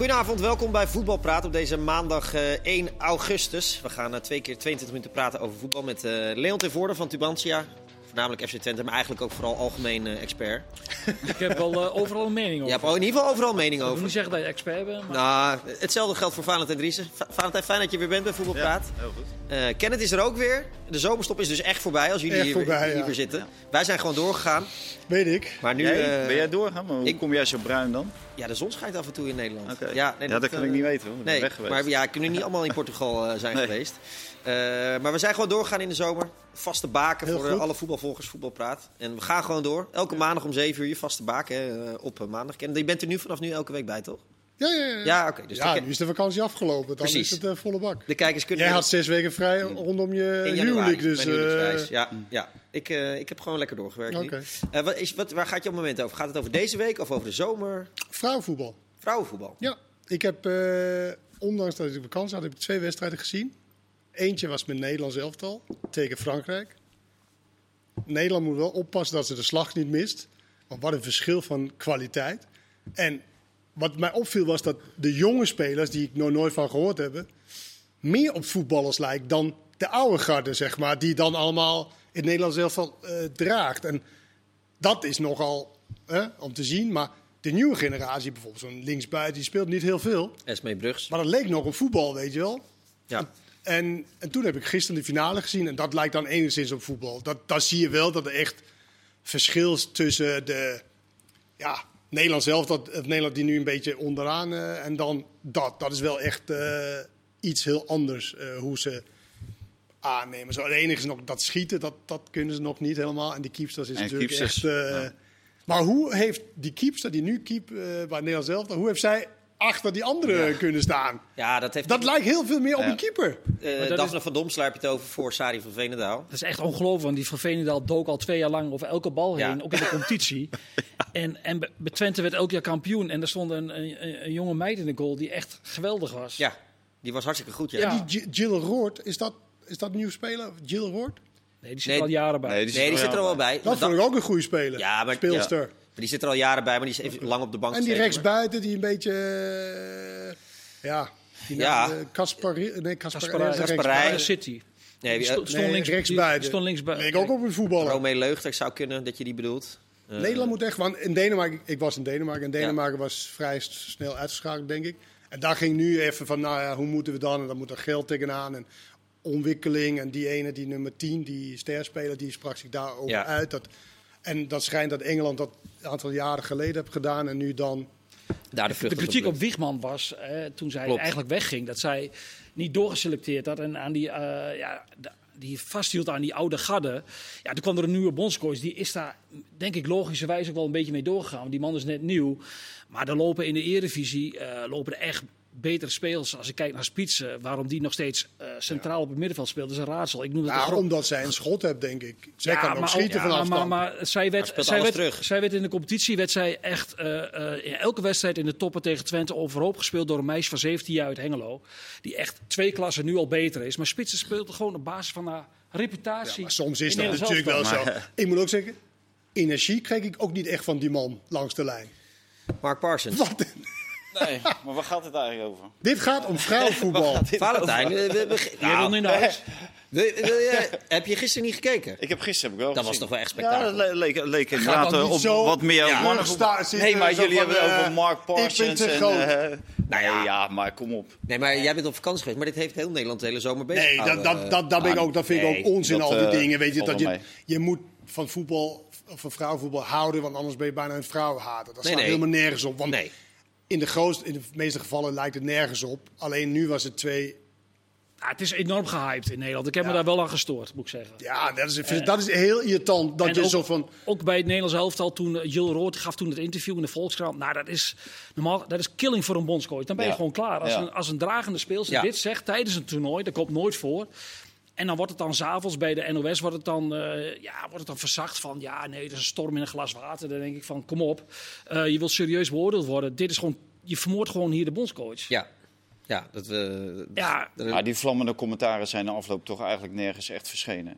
Goedenavond, welkom bij Voetbalpraat op deze maandag eh, 1 augustus. We gaan eh, twee keer 22 minuten praten over voetbal met eh Leon ten van Tubantia. Voornamelijk FC Twente, maar eigenlijk ook vooral algemeen eh, expert. Ik heb wel eh, overal een mening Je over. hebt in ieder geval overal mening Ik wil over. niet zeggen dat je expert bent, maar Nou, hetzelfde geldt voor Valentijn Driessen. Va- Valentijn, fijn dat je weer bent bij Voetbalpraat. heel goed. Eh Kenneth is er ook weer. De zomerstop is dus echt voorbij als jullie Echt hier, voorbij, hier ja. weer zitten. Wij zijn gewoon doorgegaan. Weet ik. Maar nu, Jij, ben jij doorgaan? Maar hoe ik- kom jij zo bruin dan? ja, de zon schijnt af en toe in Nederland. Oké. Ja, nee, Ja, dat kan ik niet weten, hoor. Ik ben Nee, weg geweest. maar ja, kunnen niet allemaal in Portugal zijn Nee. geweest. Eh, maar we zijn gewoon doorgegaan in de zomer. Vaste baken Heel voor eh, goed. alle voetbalvolgers, voetbalpraat. En we gaan gewoon door. Elke maandag om 7 uur je vaste baken hè, eh, op maandag. En je bent er nu vanaf nu elke week bij, toch? Ja, ja, ja. Ja, oké. dus ja, nu is de vakantie afgelopen. Dan Precies. is het volle bak. de kijkers kunnen Jij had zes weken vrij rondom je in januari huwelijk. Dus, ja, ja. Ik, ik heb gewoon lekker doorgewerkt. nu. Eh, wat is, wat, waar gaat je op het moment over? Gaat het over deze week of over de zomer? vrouwenvoetbal. Vrouwenvoetbal. Ja, ik heb, ondanks dat ik vakantie had, heb ik twee wedstrijden gezien. Eentje was met Nederlands elftal tegen Frankrijk. Nederland moet wel oppassen dat ze de slag niet mist. Want wat een verschil van kwaliteit. En wat mij opviel was dat de jonge spelers, die ik nog nooit van gehoord heb, meer op voetballers lijkt dan de oude garde, zeg maar. Die dan allemaal het Nederlands elftal eh, draagt. En dat is nogal hè, om te zien. Maar de nieuwe generatie, bijvoorbeeld zo'n linksbuiten, die speelt niet heel veel. Esmee Brugs. Maar dat leek nog op voetbal, weet je wel. Ja. En, en toen heb ik gisteren de finale gezien en dat lijkt dan enigszins op voetbal. Dat, dat zie je wel, dat er echt verschil is tussen de ja, Nederland zelf, dat, het Nederland die nu een beetje onderaan eh, en dan dat. Dat is wel echt eh, iets heel anders eh, hoe ze aannemen. Zo, het enige is nog dat schieten, dat, dat kunnen ze nog niet helemaal. En die keepsters is En natuurlijk keepsters, echt... ja. Maar hoe heeft die keepster die nu keep bij Nederland zelf, hoe heeft zij achter die anderen kunnen staan? ja, dat heeft... Dat lijkt heel veel meer op een keeper. eh, Maar dat Daphne van Dom sluipt het over voor Sari van Veenendaal. dat is echt ongelooflijk. Want die van Veenendaal dook al twee jaar lang over elke bal heen, Ja. ook in de competitie. En, en bij- Twente werd elk jaar kampioen. En er stond een, een, een jonge meid in de goal die echt geweldig was. Ja, die was hartstikke goed. Ja. Ja. En die G- Jill Roord, is dat, is dat nieuw speler? Jill Roord? Nee, die zit Nee, al jaren bij. nee, die Nee, die zit er al wel bij. Dat Maar vond ik ook een goede speler. Ja, maar- Speelster. Maar die zit er al jaren bij, maar die is even lang op de bank En die rechtsbuiten die een beetje... eh, ja. Die Ja. eh, Kasper... Nee, rechtsbuiten. de City. Nee, Die stond Nee, links, rechtsbuiten. stond links bij. Leek ook op een voetballer. Romee Leugter zou kunnen dat je die bedoelt. Eh, Nederland moet echt, want in Denemarken, ik was in Denemarken en Denemarken was vrij snel uitgeschakeld, denk ik. En daar ging nu even van, nou ja, hoe moeten we dan? En dan moet er geld tegenaan en ontwikkeling. En die ene, die nummer 10, die sterspeler, die sprak zich daarover Ja. uit. Dat, en dat schijnt dat Engeland dat een aantal jaren geleden heeft gedaan en nu dan... daar de, De kritiek op Wiegman was, eh, toen zij Klopt. eigenlijk wegging, dat zij niet doorgeselecteerd had en aan die, eh, ja, die vasthield aan die oude garde. Ja, toen kwam er een nieuwe bondscoach. Die is daar, denk ik, logischerwijs ook wel een beetje mee doorgegaan. Want die man is net nieuw. Maar er lopen in de Eredivisie eh, lopen er echt betere spelers. Als ik kijk naar Spitsen, waarom die nog steeds eh, centraal op het middenveld speelt, is een raadsel. Ik noem dat gro- omdat zij een schot heeft, denk ik. Zij kan ook maar schieten ook- van ja, afstand. Maar, maar zij, werd, speelt zij, werd, terug. zij werd in de competitie werd zij echt eh, eh, in elke wedstrijd in de toppen tegen Twente overhoop gespeeld door een meisje van 17 jaar uit Hengelo. Die echt twee klassen nu al beter is. Maar Spitsen speelde gewoon op basis van haar reputatie. Maar soms is dat natuurlijk wel zo. Ik moet ook zeggen, energie kreeg ik ook niet echt van die man langs de lijn. Mark Parsons. Wat? Nee, maar waar gaat het eigenlijk over? Dit gaat om vrouwenvoetbal. Valentijn, we, we, we- Jij wil nu naar huis. wil- wil je- heb je gisteren niet gekeken? Ik heb gisteren heb ik wel Dat was toch wel echt Ja, spektakel. dat le- leek, leek inderdaad eh, op zo wat meer Ja. mannen. Nee, maar jullie van, hebben het eh, over Mark ik ben Parsons. en, groot. eh, Nou ja. nee, ja, maar kom op. Nee, maar jij bent op vakantie geweest, maar dit heeft heel Nederland de hele zomer bezig Nee, dat, dat, dat, dat, ben ik ook, dat vind ik ook onzin, dat, al die dingen. Weet je, dat je, je moet van voetbal, of van vrouwenvoetbal houden, want anders ben je bijna een vrouwenhater. Dat Nee, staat nee. helemaal nergens op. Want Nee. In, de grootste, in de meeste gevallen lijkt het nergens op. Alleen nu was het twee... Ja, het is enorm gehyped in Nederland. Ik heb me daar wel aan gestoord, moet ik zeggen. Ja, dat is, dat is heel irritant. Dat je ook- zo van... Ook bij het Nederlands elftal, toen Jill Roord gaf toen het interview in de Volkskrant. Nou, dat is, normaal, dat is killing voor een bondscoach. Dan ben je Ja. gewoon klaar. Als, Ja. een, als een dragende speelster Ja. dit zegt tijdens een toernooi, dat komt nooit voor. En dan wordt het dan s'avonds bij de NOS wordt het dan, eh, ja, wordt het dan verzacht van... ja, nee, dat is een storm in een glas water. Dan denk ik van, kom op. Eh, je wilt serieus beoordeeld worden. Dit is gewoon, je vermoordt gewoon hier de bondscoach. Ja, ja dat we. Ja, dat- Maar die vlammende commentaren zijn de afloop toch eigenlijk nergens echt verschenen.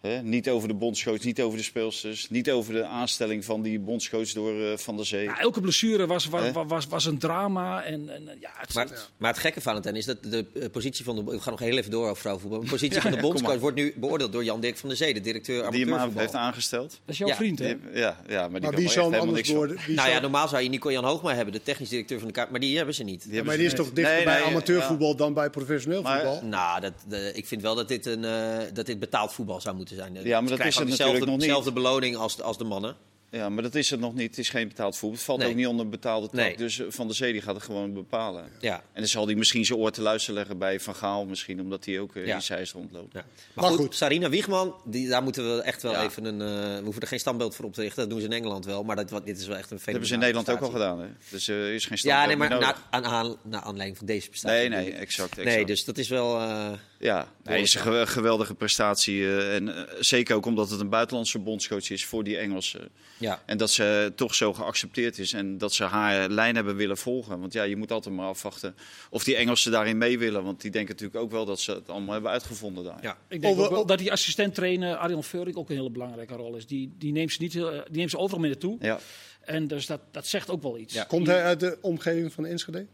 Hè? Niet over de bondscoach, niet over de speelsters, niet over de aanstelling van die bondscoach door eh, Van der Zee. Ja, elke blessure was, was, was, was, was een drama. En, en eh, ja, het, Maar, maar het gekke, Valentijn, is dat de eh, positie van de... We gaan nog heel even door over vrouwenvoetbal. De positie van de ja, bondscoach wordt nu beoordeeld door Jan-Dirk van der Zee, de directeur die hem heeft aangesteld. dat is jouw Ja, vriend, hè? Ja, ja, maar die Maar kan wie zou hem anders worden? Wie Nou ja, normaal zou je Nico-Jan Hoogma hebben, de technisch directeur van de Kamer. Maar die hebben ze niet. Die Ja, hebben maar ze die is toch dichter Nee, bij nee, amateurvoetbal dan bij professioneel voetbal? Nou, ik vind wel dat dit, een, eh, dat dit betaald voetbal zou moeten zijn. maar Ze dat is het natuurlijk dezelfde- nog niet. dezelfde beloning als de, als de mannen. Ja, maar dat is het nog niet. Het is geen betaald voetbal. Het valt Nee. ook niet onder betaalde tak. Nee. Dus eh, Van der Zee die gaat het gewoon bepalen. Ja. En dan zal hij misschien zijn oor te luisteren leggen bij Van Gaal. Misschien omdat hij ook eh, Ja. in Zeist rondloopt. Ja. Maar, Maar goed, goed. Sarina Wiegman, die, daar moeten we echt wel Ja. even een. eh, we hoeven er geen standbeeld voor op te richten. Dat doen ze in Engeland wel. Maar dat, wat- dit is wel echt een Dat hebben ze in Nederland ook al gedaan. Hè? Dus er is geen Ja, standbeeld nee, maar na, aan, aan, naar aanleiding van deze prestatie. Nee, nee, exact. exact. Nee, dus dat is wel. eh, Ja, nee, het is een gewe- geweldige prestatie. eh, en eh, zeker ook omdat het een buitenlandse bondscoach is voor die Engelsen. ja. En dat ze toch zo geaccepteerd is en dat ze haar lijn hebben willen volgen. Want ja, je moet altijd maar afwachten of die Engelsen daarin mee willen. Want die denken natuurlijk ook wel dat ze het allemaal hebben uitgevonden daar. Ja. Ik denk Over- ook wel dat die assistent-trainer Arjan Veurik ook een hele belangrijke rol is. Die, die, neemt, ze niet, heel- die neemt ze overal mee naartoe. Ja. En dus dat, dat zegt ook wel iets. Ja. Komt hij uit de omgeving van Enschede?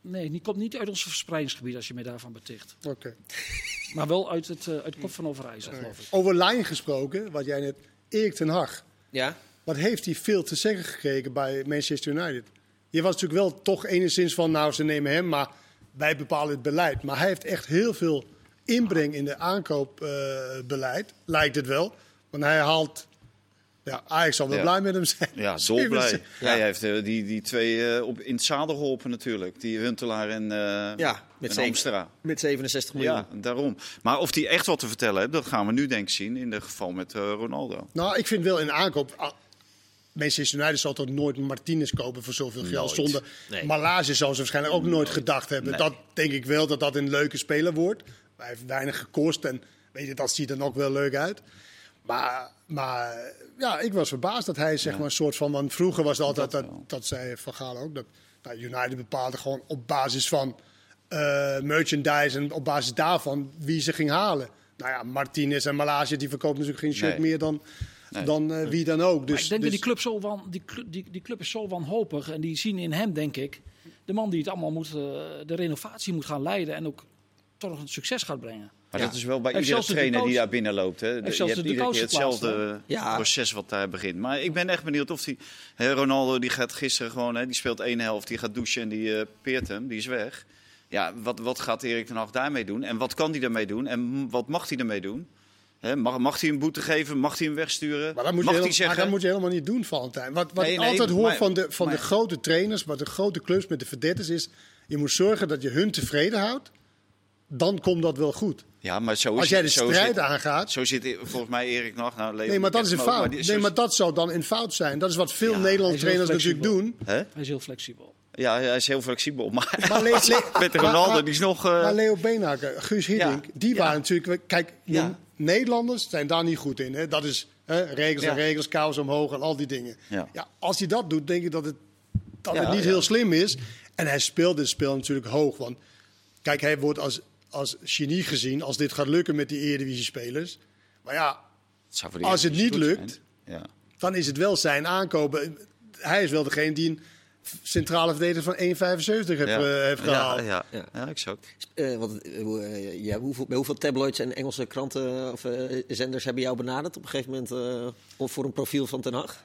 Nee, die komt niet uit ons verspreidingsgebied als je mij daarvan beticht. Oké. Maar wel uit het, eh, uit het kop van Overijssel, geloof ik. Over lijn gesproken, wat jij net... Erik ten Hag, ja. wat heeft hij veel te zeggen gekregen bij Manchester United? Je was natuurlijk wel toch enigszins van, nou ze nemen hem, maar wij bepalen het beleid. Maar hij heeft echt heel veel inbreng in de aankoopbeleid, lijkt het wel. Want hij haalt... Ja, Ajax zal wel Ja. blij met hem zijn. Ja, dolblij. Zeven- Ja. Hij heeft eh, die, die twee eh, op, in het zadel geholpen natuurlijk. Die Huntelaar en, eh Ja, met en zeven- Amstra. Met 67 miljoen. Ja, daarom. Maar of hij echt wat te vertellen heeft, dat gaan we nu denk ik zien in het geval met eh, Ronaldo. Nou, ik vind wel in aankoop... ah, Manchester United zal toch nooit Martinez kopen voor zoveel geld. Nooit. Zonder Nee. Malage zou ze waarschijnlijk ook nooit gedacht hebben. Nee. Dat denk ik wel dat dat een leuke speler wordt. Hij heeft weinig gekost en weet je, dat ziet er ook wel leuk uit. Maar, maar ja, ik was verbaasd dat hij zeg maar een soort van... Want vroeger was het altijd, Dat dat, dat, zei Van Gaal ook, dat nou, United bepaalde gewoon op basis van eh, merchandise... en op basis daarvan wie ze ging halen. Nou ja, Martinez en Malage die verkopen natuurlijk geen shirt Nee. meer dan, Nee. dan eh, wie dan ook. Dus, Maar ik denk dus- dat die club, zo wan, die, die, die club is zo wanhopig. En die zien in hem, denk ik, de man die het allemaal moet, eh, de renovatie moet gaan leiden. En ook toch een succes gaat brengen. Maar Ja. dat is wel bij iedere de trainer die daar binnen loopt. Hè. Je zelfs hebt de iedere keer hetzelfde Ja. proces wat daar begint. Maar ik ben echt benieuwd of die... Hè, Ronaldo die gaat gisteren gewoon... Hè, die speelt één helft, die gaat douchen en die eh, peert hem. Die is weg. Ja, wat, wat gaat Erik ten Hag daarmee doen? En wat kan hij daarmee doen? En wat mag hij daarmee doen? Hè, mag, mag hij een boete geven? Mag hij hem wegsturen? Maar dat moet, mag je, hij helemaal, zeggen... maar dat moet je helemaal niet doen, Valentijn. Wat, wat Nee, ik nee, altijd hoor maar- van, de, van de maar- grote trainers, wat de grote clubs met de verdetters is... je moet zorgen dat je hun tevreden houdt. Dan komt dat wel goed. Ja, maar zo is Als jij de strijd zit- aangaat... Zo zit volgens mij Erik nog. Nou, Leo, Nee, maar dat is een fout. die- Nee, zo- maar dat zou dan een fout zijn. Dat is wat veel Ja, Nederlandse trainers natuurlijk doen. Hè? Hij is heel flexibel. Ja, hij is heel flexibel. Maar, Maar Le- Le- met maar- Ronaldo, maar- die is nog... eh, Maar Leo Beenhakker, Guus Hiddink, Ja, die ja. waren natuurlijk... Kijk, Ja. Nederlanders zijn daar niet goed in. Hè? Dat is hè, regels en regels, kous omhoog en al die dingen. Ja. Ja, als hij dat doet, denk ik dat het, dat Ja, het niet ja. heel slim is. En hij speelt dit spel natuurlijk hoog. Want kijk, hij wordt als, als genie gezien als dit gaat lukken met die Eredivisie-spelers. Maar ja, als het niet lukt. Ja. dan is het wel zijn aankopen. Hij is wel degene die een centrale verdediger van 1,75 heeft, Ja. eh, heeft gehaald. Ja, ja, Ja. ja. exact. Eh, want, eh, ja, hoeveel, bij hoeveel tabloids en Engelse kranten of zenders hebben jou benaderd op een gegeven moment eh, om- voor een profiel van Ten Hag?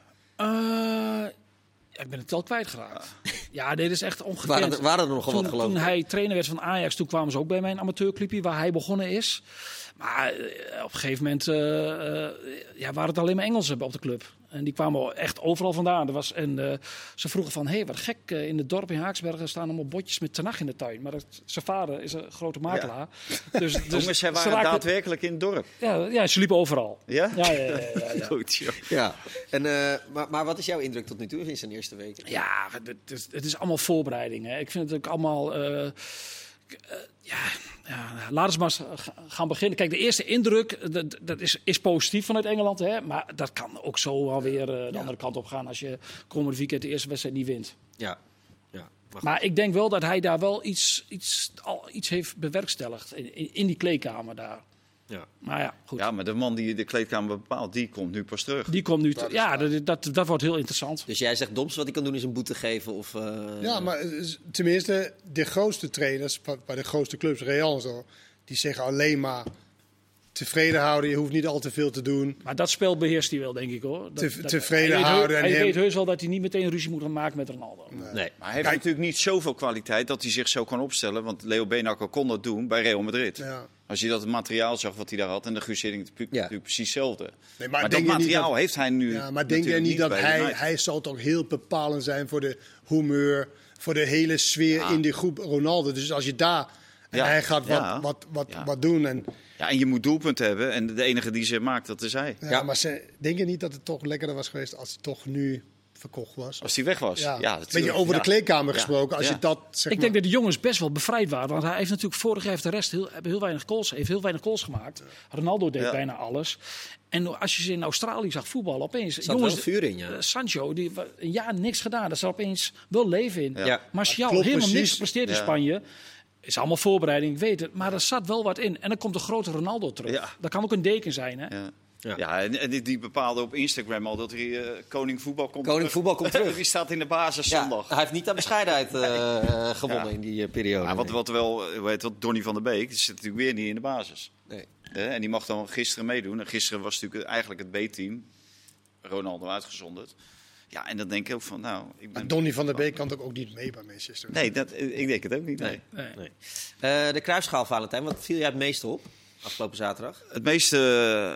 Ja, ik ben het tel kwijtgeraakt. Ja, dit is echt ongekend. Waren er, waren er nogal wat geloof toen hij trainer werd van Ajax, toen kwamen ze ook bij mijn amateurclubje waar hij begonnen is. Maar eh, op een gegeven moment eh, eh, ja, waren het alleen maar Engelsen op de club. En die kwamen echt overal vandaan. Er was, en eh, ze vroegen van, hé, hey, wat gek, eh, in het dorp in Haaksbergen staan allemaal botjes met tenag in de tuin. Maar dat, zijn vader is een grote makelaar. Dus, dus Jongens, zij ze waren raakten- daadwerkelijk in het dorp. Ja, ja, ze liepen overal. Ja? Ja, ja, ja, ja, ja. Goed, joh. Ja. En, eh, maar, maar wat is jouw indruk tot nu toe in zijn eerste weken? Ja, het is, het is allemaal voorbereiding. Hè. Ik vind het ook allemaal. ja, ja, laten we maar eens ga- gaan beginnen. Kijk, de eerste indruk dat, dat is, is positief vanuit Engeland. Hè, maar dat kan ook zo alweer eh, de andere kant op gaan als je komende weekend de eerste wedstrijd niet wint. Ja. ja. Maar ik denk wel dat hij daar wel iets, iets, al iets heeft bewerkstelligd in, in, in die kleedkamer daar. Ja. Maar ja, goed. Ja, maar de man die de kleedkamer bepaalt, die komt nu pas terug. Die komt nu. ja, dat, dat, dat wordt heel interessant. Dus jij zegt Doms, wat hij kan doen is een boete geven? Of, eh, Ja, maar eh, tenminste, de grootste trainers bij- bij de grootste clubs, Real en zo, die zeggen alleen maar tevreden houden. Je hoeft niet al te veel te doen. Maar dat spel beheerst hij wel, denk ik hoor. Dat, Te- dat- tevreden hij weet houden en Hij hem- weet heus wel dat hij niet meteen ruzie moet gaan maken met Ronaldo. Nee. Maar hij heeft Kijk- natuurlijk niet zoveel kwaliteit dat hij zich zo kan opstellen. Want Leo Benakker kon dat doen bij Real Madrid. Ja. Als je dat het materiaal zag wat hij daar had. En de Guus Hiddink Ja. natuurlijk precies hetzelfde. Nee, maar dat je materiaal dat- heeft hij nu Ja, maar denk jij natuurlijk niet dat hij, hij zal toch heel bepalend zijn voor de humeur, voor de hele sfeer Ja. in die groep Ronaldo. Dus als je daar, en Ja, hij gaat wat, ja. wat, wat, Ja. wat doen. En, Ja, en je moet doelpunten hebben. En de enige die ze maakt, dat is hij. ja, Ja. Maar ze, denk je niet dat het toch lekkerder was geweest als hij toch nu verkocht was? Als hij weg was. Ja. Beetje over Ja. de kleedkamer Ja. gesproken. Als Ja. je dat, zeg Ik maar, denk dat de jongens best wel bevrijd waren. Want hij heeft natuurlijk vorig jaar heeft de rest heel, hebben heel weinig goals, heeft heel weinig goals gemaakt. Ronaldo deed Ja. bijna alles. En als je ze in Australië zag voetballen, opeens. zat wel vuur in, ja. eh, Sancho, die een jaar niks gedaan. Daar zat opeens wel leven in. Ja. Martial, helemaal precies. niks gepresteerd in. Spanje. Is allemaal voorbereiding, ik weet het. Maar er zat wel wat in. En dan komt de grote Ronaldo terug. Ja. Dat kan ook een deken zijn, hè? Ja. Ja. Ja. en, en die, die bepaalde op Instagram al dat hij eh, koning voetbal komt Koning voetbal komt terug. die staat in de basis Ja, zondag. hij heeft niet aan bescheidenheid eh, eh, gewonnen Ja. in die periode. Maar wat, wel, hoe heet dat, Donny van der Beek, die zit natuurlijk weer niet in de basis. Nee. En die mag dan gisteren meedoen. En gisteren was natuurlijk eigenlijk het B-team. Ronaldo uitgezonderd. Ja, en dan denk ik ook van, nou... Ik ben... Maar Donny van der Beek kan toch ook niet mee bij Manchester? Nee, dat, ik denk het ook niet. Nee. Nee. Nee. Nee. Eh, de kruisschaal, Valentijn. Wat viel jij het meeste op afgelopen zaterdag? Het meeste,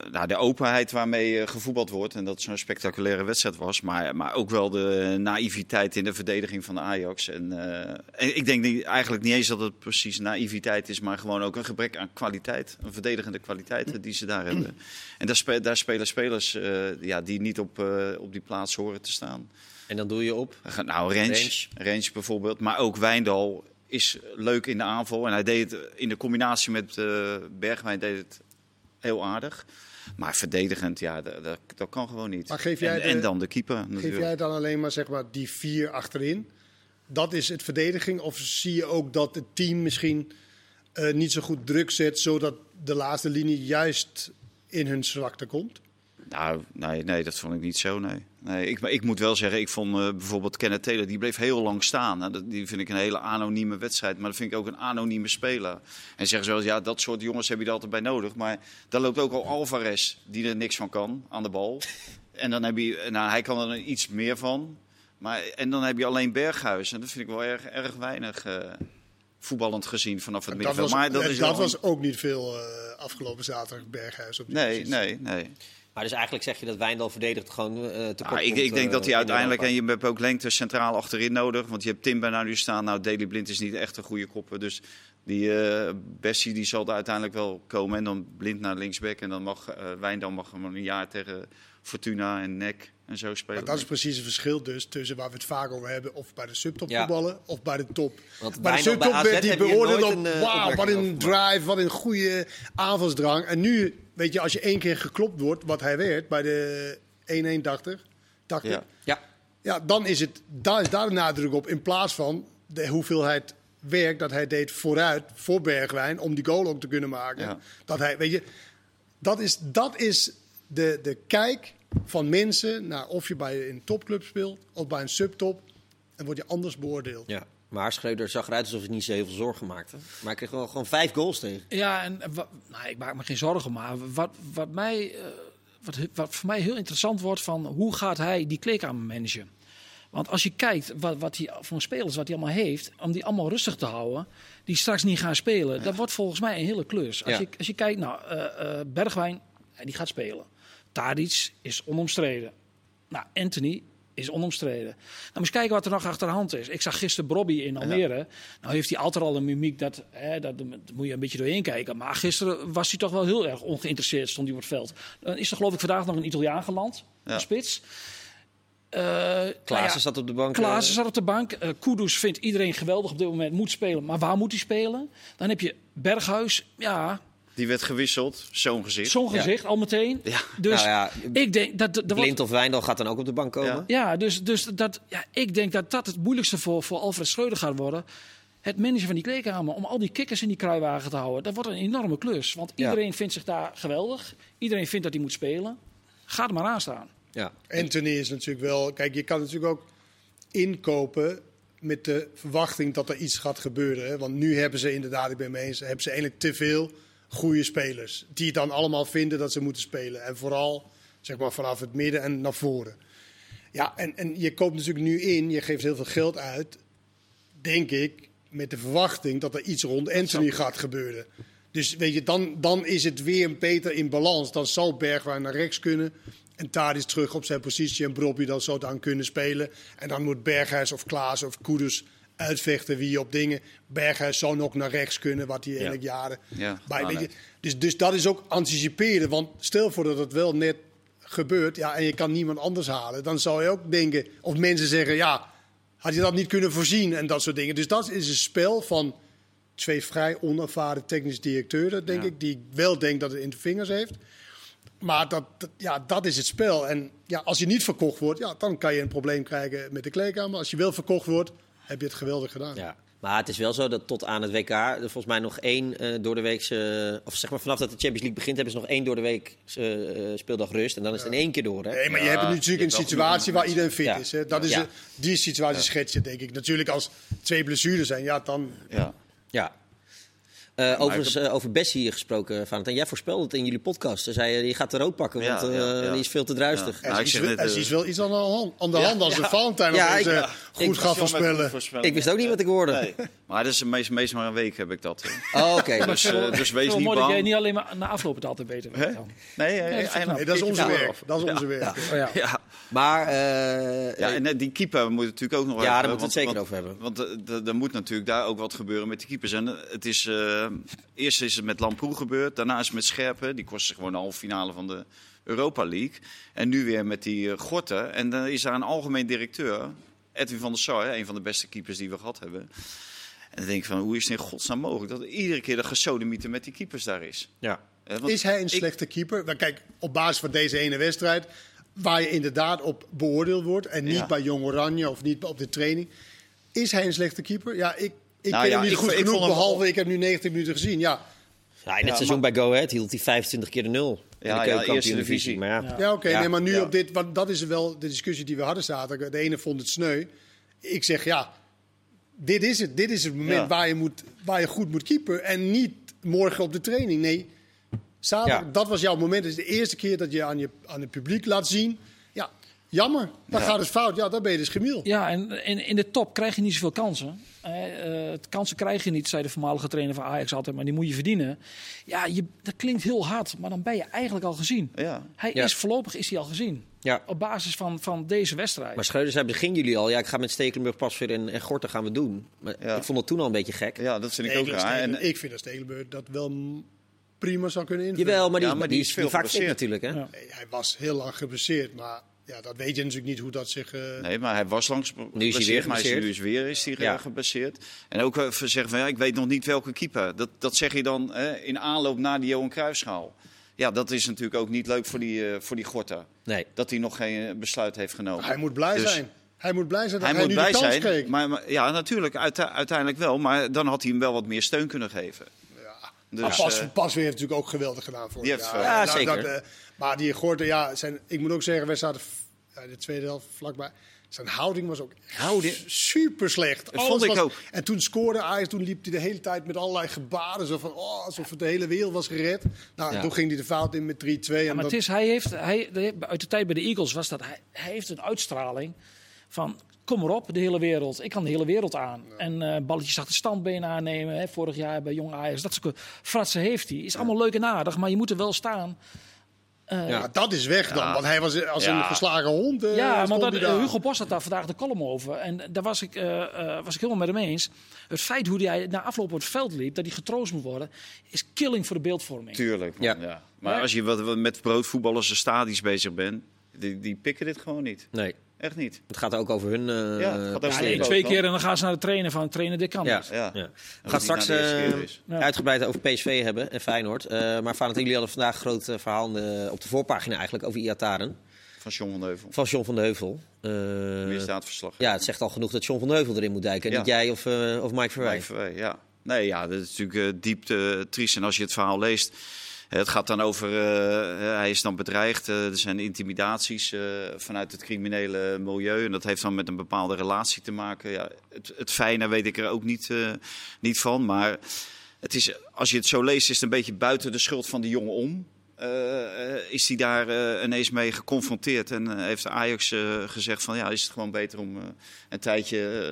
eh, nou, de openheid waarmee eh, gevoetbald wordt. En dat het zo'n spectaculaire wedstrijd was. Maar, maar ook wel de naïviteit in de verdediging van de Ajax. En, eh, en ik denk niet, eigenlijk niet eens dat het precies naïviteit is. Maar gewoon ook een gebrek aan kwaliteit. Een verdedigende kwaliteit die ze daar hebben. En daar, spe- daar spelen spelers eh, ja, die niet op, eh, op die plaats horen te staan. En dan doe je op. Nou, Rens, Rens. Rens bijvoorbeeld. Maar ook Wijndal is leuk in de aanval. En hij deed het in de combinatie met eh Bergwijn deed het heel aardig. Maar verdedigend, ja, dat, dat, dat kan gewoon niet. Maar geef jij en, de- en dan de keeper Geef natuurlijk. jij dan alleen maar, zeg maar die vier achterin? Dat is het verdediging? Of zie je ook dat het team misschien eh, niet zo goed druk zet, zodat de laatste linie juist in hun zwakte komt? Nou, nee, nee, dat vond ik niet zo, nee. nee ik, ik moet wel zeggen, ik vond eh, bijvoorbeeld Kenneth Taylor, die bleef heel lang staan. Nou, dat, die vind ik een hele anonieme wedstrijd, maar dat vind ik ook een anonieme speler. En zeggen ze wel, ja, dat soort jongens heb je er altijd bij nodig. Maar daar loopt ook al Alvarez, die er niks van kan, aan de bal. En dan heb je, nou, hij kan er iets meer van. Maar, en dan heb je alleen Berghuis. En dat vind ik wel erg, erg weinig eh, voetballend gezien vanaf het Dat middenveld. was, maar dat eh, is dat was ook niet veel eh, afgelopen zaterdag Berghuis op die Nee, positie. nee, nee. Maar dus eigenlijk zeg je dat Wijndal verdedigt gewoon eh te Ja, kort ik, ik denk eh, dat hij in uiteindelijk, en je hebt ook lengte centraal achterin nodig. Want je hebt Timber nou nu staan. Nou, Daley Blind is niet echt een goede kopper. Dus die eh Bessie die zal er uiteindelijk wel komen. En dan Blind naar linksback. En dan mag eh Wijndal mag hem een jaar tegen Fortuna en Nek en zo spelen. Maar dat is precies het verschil dus tussen waar we het vaak over hebben, of bij de subtop Ja. voetballen of bij de top. Want bij de subtop werd die beoordeeld op, een, eh, wauw, wat een drive, wat een goede aanvalsdrang. En nu, weet je, als je één keer geklopt wordt, wat hij werd bij de 1-1 dacht ik, dacht ik, Ja. Ja, ja, dan is, het, daar is daar de nadruk op. In plaats van de hoeveelheid werk dat hij deed vooruit, voor Bergwijn, om die goal ook te kunnen maken. Ja. Dat, hij, weet je, dat is, dat is de, de kijk van mensen naar of je bij een topclub speelt of bij een subtop. En word je anders beoordeeld. ja. Maar Schreuder zag eruit alsof hij niet zo heel veel zorgen maakte. Maar hij kreeg wel gewoon vijf goals tegen. Ja, en nou, ik maak me geen zorgen, maar wat, wat, mij, eh, wat, wat voor mij heel interessant wordt van hoe gaat hij die kleedkamer managen? Want als je kijkt wat, wat hij voor spelers wat hij allemaal heeft, om die allemaal rustig te houden, die straks niet gaan spelen, dat wordt volgens mij een hele klus. Als, Ja. je, als je kijkt, nou, eh, eh, Bergwijn, die gaat spelen. Tadic is onomstreden. Nou, Anthony is onomstreden. Nou, eens kijken wat er nog achter de hand is. Ik zag gisteren Bobby in Almere. Nou heeft hij altijd al een mimiek, dat, hè, dat, moet je een beetje doorheen kijken. Maar gisteren was hij toch wel heel erg ongeïnteresseerd, stond hij op het veld. Dan is er geloof ik vandaag nog een Italiaan geland, Ja. een spits. Eh, Klaassen nou ja, zat op de bank. Klaassen eh, zat op de bank. Eh Kudus vindt iedereen geweldig op dit moment, moet spelen. Maar waar moet hij spelen? Dan heb je Berghuis, ja, Die werd gewisseld, zo'n gezicht. zo'n gezicht al meteen. Ja. Dus Nou ja, ik denk dat... dat Blind of Wijndal gaat dan ook op de bank komen. Ja. ja, dus, dus dat, ja, ik denk dat dat het moeilijkste voor, voor Alfred Schreuder gaat worden. het managen van die kleedkamer, om al die kikkers in die kruiwagen te houden, dat wordt een enorme klus. Want Ja. iedereen vindt zich daar geweldig. Iedereen vindt dat hij moet spelen. Ga er maar aan staan. Ja. Anthony is natuurlijk wel. Kijk, je kan natuurlijk ook inkopen met de verwachting dat er iets gaat gebeuren. Hè? Want nu hebben ze inderdaad, ik ben mee eens, hebben ze eigenlijk te veel goede spelers. Die het dan allemaal vinden dat ze moeten spelen. En vooral zeg maar vanaf het midden en naar voren. Ja, en, en je koopt natuurlijk nu in, je geeft heel veel geld uit. Denk ik, met de verwachting dat er iets rond Anthony gaat gebeuren. Dus weet je, dan, dan is het weer beter in balans. Dan zal Bergwijn naar rechts kunnen. En Tadic terug op zijn positie en Brobby dan zo dan kunnen spelen. En dan moet Berghuis of Klaas of Koeders uitvechten wie op dingen. Berghuis zou nog naar rechts kunnen, wat hij eigenlijk jaren Ja, bij. nou, weet je. Dus, dus dat is ook anticiperen. Want stel voor dat het wel net gebeurt ja, en je kan niemand anders halen. Dan zou je ook denken, of mensen zeggen, ja, had je dat niet kunnen voorzien en dat soort dingen. Dus dat is een spel van twee vrij onervaren technisch directeuren, denk Ja. ik. Die wel denkt dat het in de vingers heeft. Maar dat, dat- ja, dat is het spel. En ja, als je niet verkocht wordt, ja, dan kan je een probleem krijgen met de kleedkamer. Als je wel verkocht wordt, heb je het geweldig gedaan. Ja. Maar het is wel zo dat tot aan het WK er volgens mij nog één eh, door de week, of zeg maar vanaf dat de Champions League begint, hebben ze nog één door de week eh, speeldag rust. En dan is het in één keer door. Hè? Nee, maar je hebt nu natuurlijk een situatie waar iedereen fit Ja. is. Hè. Dat is Ja. een- die situatie schets je, denk ik. Natuurlijk, als twee blessures zijn, ja, dan. Ja. Ja. Eh, overigens, eh, over Bessie gesproken, Valentijn. Jij voorspelde het in jullie podcast. Ze zei, je gaat de rood pakken, want eh, ja, ja. die is veel te druistig. Ja. Er is, er is wel iets aan de hand, aan de hand als Ja. de Valentijn Ja, ik- goed Ik- gaat voorspellen. Ik wist ook niet wat ik hoorde. Nee. Maar dat is meest, meest maar een week heb ik dat. Oh, oké. Dus, dus wees niet mooi dat jij bang. niet alleen maar na afloop het altijd beter weet. Dan. Nee, dat is hij- Nee, dat is onze werk. Dat is onze werk. Oh, ja. Ja. Maar, eh, Ja, en die keeper moet natuurlijk ook nog Ja, daar moeten we het zeker over hebben. Want er moet natuurlijk daar ook wat gebeuren met die keepers. En het is, eh, eerst is het met Lamproe gebeurd, daarna is het met Scherpen. Die kostte gewoon de halve finale van de Europa League. En nu weer met die uh, Gorten. En dan is daar een algemeen directeur, Edwin van der Sar, een van de beste keepers die we gehad hebben. En dan denk ik van, hoe is het in godsnaam mogelijk dat iedere keer de gesodemieter met die keepers daar is? ja. Eh, want Is hij een ik- slechte keeper? Nou, kijk, op basis van deze ene wedstrijd, waar je inderdaad op beoordeeld wordt, en niet Ja. bij Jong Oranje of niet op de training. Is hij een slechte keeper? Ja, ik, ik Nou ken ja, hem niet ik goed vond- ik genoeg, vond hem behalve ik heb nu 90 minuten gezien. Ja, Ja, in het Ja, seizoen maar- bij Go Ahead hield hij 25 keer de nul. in Ja, de ja, eerste divisie. Maar ja. ja oké, Ja. nee, maar nu Ja. op dit, want dat is wel de discussie die we hadden zaterdag. De ene vond het sneu. Ik zeg ja, dit is het. Dit is het moment Ja. waar, je moet, waar je goed moet keeper. En niet morgen op de training. Nee, zaterdag, Ja. dat was jouw moment. Het is de eerste keer dat je aan, je, aan het publiek laat zien. Ja, jammer. Dan Ja. gaat het fout. Ja, dan ben je dus gemiel. Ja, en in, in de top krijg je niet zoveel kansen. Eh, eh, kansen krijg je niet, zei de voormalige trainer van Ajax altijd, maar die moet je verdienen. Ja, je, dat klinkt heel hard, maar dan ben je eigenlijk al gezien. Ja. Hij Ja. is voorlopig is hij al gezien. Ja. Op basis van, van deze wedstrijd. Maar Schreuder zei begin jullie al, ja, ik ga met Stekelenburg, Pasveer en, en Gorter gaan we doen. Maar Ja. ik vond het toen al een beetje gek. Ja, dat vind ik Nee, ook raar. En, ik vind dat Stekelenburg dat wel prima zou kunnen invullen. Jawel, maar die, Ja, maar die, die is veel die vaak fit geblesseerd. natuurlijk. Hè? Ja. Nee, hij was heel lang geblesseerd. Maar ja, dat weet je natuurlijk niet hoe dat zich... eh, Nee, maar hij was langs weer maar hij is, geblesseerd. nu is weer is hij Ja. ja. geblesseerd. En ook even zeggen van ja, ik weet nog niet welke keeper. Dat, dat zeg je dan hè, in aanloop naar die Johan Cruijffschaal. Ja, dat is natuurlijk ook niet leuk voor die, eh, voor die Gorta. Nee. Dat hij nog geen eh, besluit heeft genomen. hij moet blij Dus zijn. Hij moet blij zijn dat Hij hij, moet nu blij de kans zijn. kreeg. Maar, maar- ja, natuurlijk, uite- uiteindelijk wel. Maar dan had hij hem wel wat meer steun kunnen geven. Ja. Dus, maar pas, eh, pas weer heeft natuurlijk ook geweldig gedaan voor hem. ja, eh, Ja, nou, zeker. dat, eh, maar die Gorten, ja, zijn, ik moet ook zeggen, wij zaten ja, de tweede helft vlakbij. Zijn houding was ook Houding- super slecht. Dat vond ik ook. En toen scoorde Ajax, toen liep hij de hele tijd met allerlei gebaren. Zo van, oh, alsof het de hele wereld was gered. Nou, Ja. toen ging hij de fout in met 3-2. Ja, en maar dat- het is, hij heeft, hij, uit de tijd bij de Eagles was dat, hij, hij heeft een uitstraling van, kom maar op, de hele wereld. Ik kan de hele wereld aan. En eh balletjes achter standbeen aannemen, hè, vorig jaar bij Jong Ajax. Dat soort fratsen heeft hij. Is allemaal leuk en aardig, maar je moet er wel staan. Eh, Ja. Dat is weg dan, Ja. want hij was als Ja. een geslagen hond. eh, Ja, maar stond dat, eh. Hugo Bos had daar vandaag de column over. En daar was ik, eh, eh, was ik helemaal met hem eens. Het feit hoe hij na afloop op het veld liep, dat hij getroost moet worden, is killing voor de beeldvorming. Tuurlijk. Ja. Maar Ja. als je wat, wat met broodvoetballers en stadies bezig bent, die, die pikken dit gewoon niet. Nee. Echt niet. Het gaat ook over hun. eh Ja, het gaat over Ja, presteren. één twee keer en dan gaan ze naar de trainer van trainer, dit kan Ja. Ja. We dat gaan straks de eh. Ja. uitgebreid over PSV hebben en Feyenoord. Eh, maar Valentijn, jullie hadden vandaag een groot eh, verhaal eh, op de voorpagina eigenlijk over Iataren. Van John van de Heuvel. Van John van de Heuvel. Eh, Misdaadverslag. ja, het zegt al genoeg dat John van Heuvel erin moet dijken. En Ja. niet jij of, eh, of Mike Verwij. Mike Verwij, ja. Nee, ja, dat is natuurlijk eh, diep eh, triest. En als je het verhaal leest, eh, het gaat dan over, eh, hij is dan bedreigd. eh, er zijn intimidaties eh, vanuit het criminele milieu. En dat heeft dan met een bepaalde relatie te maken. Ja, het, het fijne weet ik er ook niet, eh, niet van. Maar het is, als je het zo leest, is het een beetje buiten de schuld van die jongen om. Eh, eh, is hij daar eh, ineens mee geconfronteerd en heeft Ajax eh, gezegd van ja, is het gewoon beter om eh, een tijdje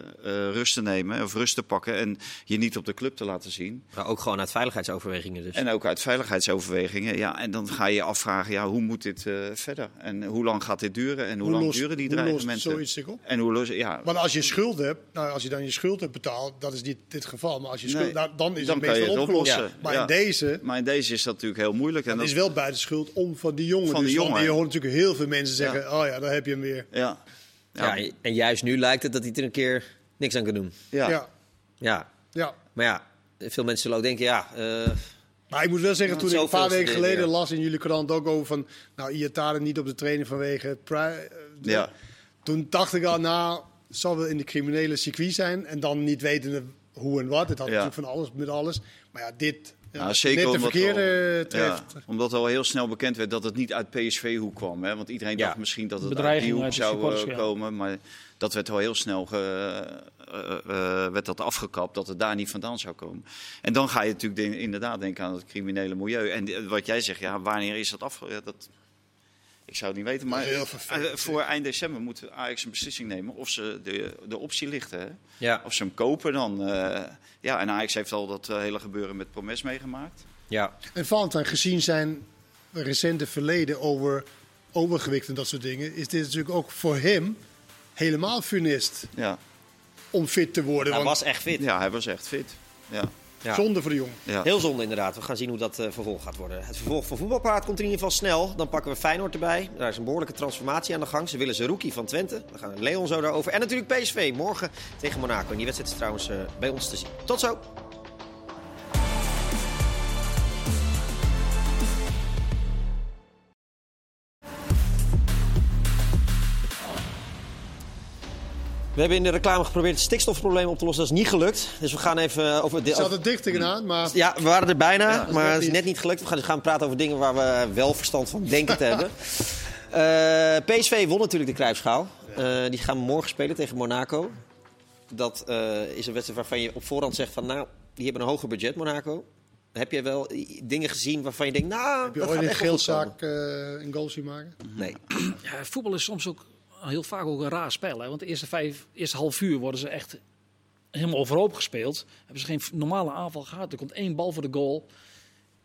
rust te nemen of rust te pakken en je niet op de club te laten zien. Maar ook gewoon uit veiligheidsoverwegingen dus. En ook uit veiligheidsoverwegingen. Ja, en dan ga je je afvragen, ja, hoe moet dit eh, verder? En hoe lang gaat dit duren? En hoe, lang lost- duren die dreigementen? zoiets zich op? En hoe los, ja, Want als je schuld hebt, nou, als je dan je schuld hebt betaald, dat is niet dit geval. Maar als je schuld, Nee, nou, dan is dan het meestal opgelost. oplossen. Maar Ja. in deze maar in deze is dat natuurlijk heel moeilijk. En dat, is wel buiten schuld om van die jongen. Van die dus, want jongen. Je hoort natuurlijk heel veel mensen zeggen, oh ja, daar heb je hem weer. ja. ja. en juist nu lijkt het dat hij er een keer niks aan kan doen. Ja. Ja. Ja, ja. maar ja, veel mensen zullen ook denken, ja... eh, Maar ik moet wel zeggen, Ja, toen ik een paar weken geleden ja. las in jullie krant ook over van... Nou, Iataren niet op de training vanwege... eh, de- Ja. Toen dacht ik al, nou, het zal wel in de criminele circuit zijn. En dan niet wetende hoe en wat. Het had Ja. natuurlijk van alles met alles. Maar ja, dit... Ja, Ja, zeker net de omdat verkeerde al, treft. ja, omdat al heel snel bekend werd dat het niet uit PSV-hoek kwam. Hè? Want iedereen Ja. dacht misschien dat het uit die hoek zou eh, ja. komen. Maar dat werd al heel snel ge, eh, eh, werd dat afgekapt, dat het daar niet vandaan zou komen. En dan ga je natuurlijk inderdaad denken aan het criminele milieu. En wat jij zegt, ja, wanneer is dat. Ja, dat, ik zou het niet weten, maar eh, vervelend, voor eind december moet Ajax een beslissing nemen of ze de, de optie lichten. Hè? ja, Of ze hem kopen dan. eh, ja, en Ajax heeft al dat eh, hele gebeuren met Promes meegemaakt. ja. En Valentijn, gezien zijn recente verleden over overgewicht en dat soort dingen... is dit natuurlijk ook voor hem helemaal funest Ja. om fit te worden. Hij want was echt fit. Ja, hij was echt fit. Ja. Ja. Zonde voor de jongen. Ja. Heel zonde inderdaad. We gaan zien hoe dat eh, vervolg gaat worden. Het vervolg van voetbalpraat komt in ieder geval snel. Dan pakken we Feyenoord erbij. Daar is een behoorlijke transformatie aan de gang. Ze willen Zerouki van Twente. Dan gaan we Leon zo daarover. En natuurlijk PSV morgen tegen Monaco. En die wedstrijd is trouwens eh, bij ons te zien. Tot zo. We hebben in de reclame geprobeerd het stikstofprobleem op te lossen. Dat is niet gelukt. Dus we gaan even eh, over... Er De, zat het dicht tegenaan, maar ja, we waren er bijna, maar het is net niet gelukt. We gaan, gaan praten over dingen waar we wel verstand van denken te hebben. Eh, PSV won natuurlijk de Kruipschaal. Eh, die gaan morgen spelen tegen Monaco. Dat eh, is een wedstrijd waarvan je op voorhand zegt van... nou, die hebben een hoger budget, Monaco. Heb je wel dingen gezien waarvan je denkt... nou, heb je dat ooit een geelzaak eh een goal zien maken? Nee. Ja, voetbal is soms ook heel vaak ook een raar spel. Hè? Want de eerste, vijf, eerste half uur worden ze echt helemaal overhoop gespeeld. Hebben ze geen normale aanval gehad. Er komt één bal voor de goal.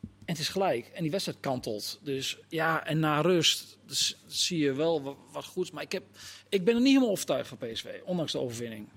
En het is gelijk. En die wedstrijd kantelt. Dus ja, en na rust dus, zie je wel wat, wat goeds. Maar ik, heb, ik ben er niet helemaal overtuigd van PSV. Ondanks de overwinning.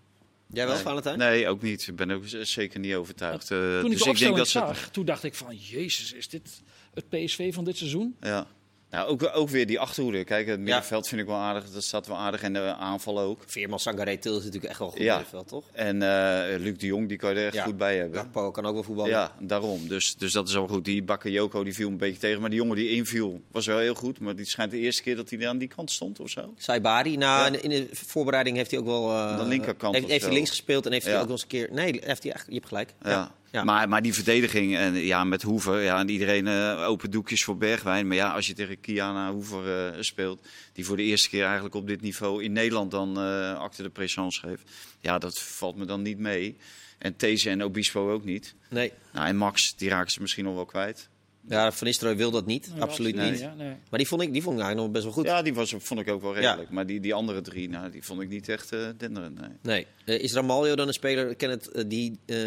Jij wel, Nee. Valentijn? Nee, ook niet. Ik ben ook zeker niet overtuigd. Eh, Toen ik dus de ik denk dat ze. zag, toen dacht ik van... Jezus, is dit het PSV van dit seizoen? Ja. Nou, ook, ook weer die achterhoede. Kijk, het middenveld vind ik wel aardig. Dat staat wel aardig. En de aanval ook. Veerman Sangaré Til is natuurlijk echt wel goed Ja. middenveld, toch? En eh, Luc de Jong, die kan je er echt Ja. goed bij hebben. Gakpo kan ook wel voetballen. Ja, daarom. Dus, dus dat is al goed. Die Bakayoko die viel een beetje tegen. Maar die jongen die inviel was wel heel goed. Maar die schijnt de eerste keer dat hij aan die kant stond of zo. Saibari. Nou, in, de, in de voorbereiding heeft hij ook wel... eh, Aan de linkerkant Heeft, hij links gespeeld en heeft hij ook nog eens een keer... Nee, heeft hij je hebt gelijk. Ja. Ja. Maar, maar die verdediging, en ja, met Hoever, ja, en iedereen eh, open doekjes voor Bergwijn. Maar ja, als je tegen Kiana Hoever eh, speelt, die voor de eerste keer eigenlijk op dit niveau in Nederland dan eh acte de présence geeft. Ja, dat valt me dan niet mee. En These en Obispo ook niet. Nee. Nou, en Max, die raken ze misschien nog wel kwijt. Ja, Van Nistelrooy wil dat niet. Ja, absoluut nee. niet. Ja, nee. Maar die vond, ik, die vond ik eigenlijk nog best wel goed. Ja, die was, vond ik ook wel redelijk. Maar die, die andere drie, nou, die vond ik niet echt eh denderend. Nee. Nee. Is Ramaljo dan een speler, Kenneth, eh, die, eh,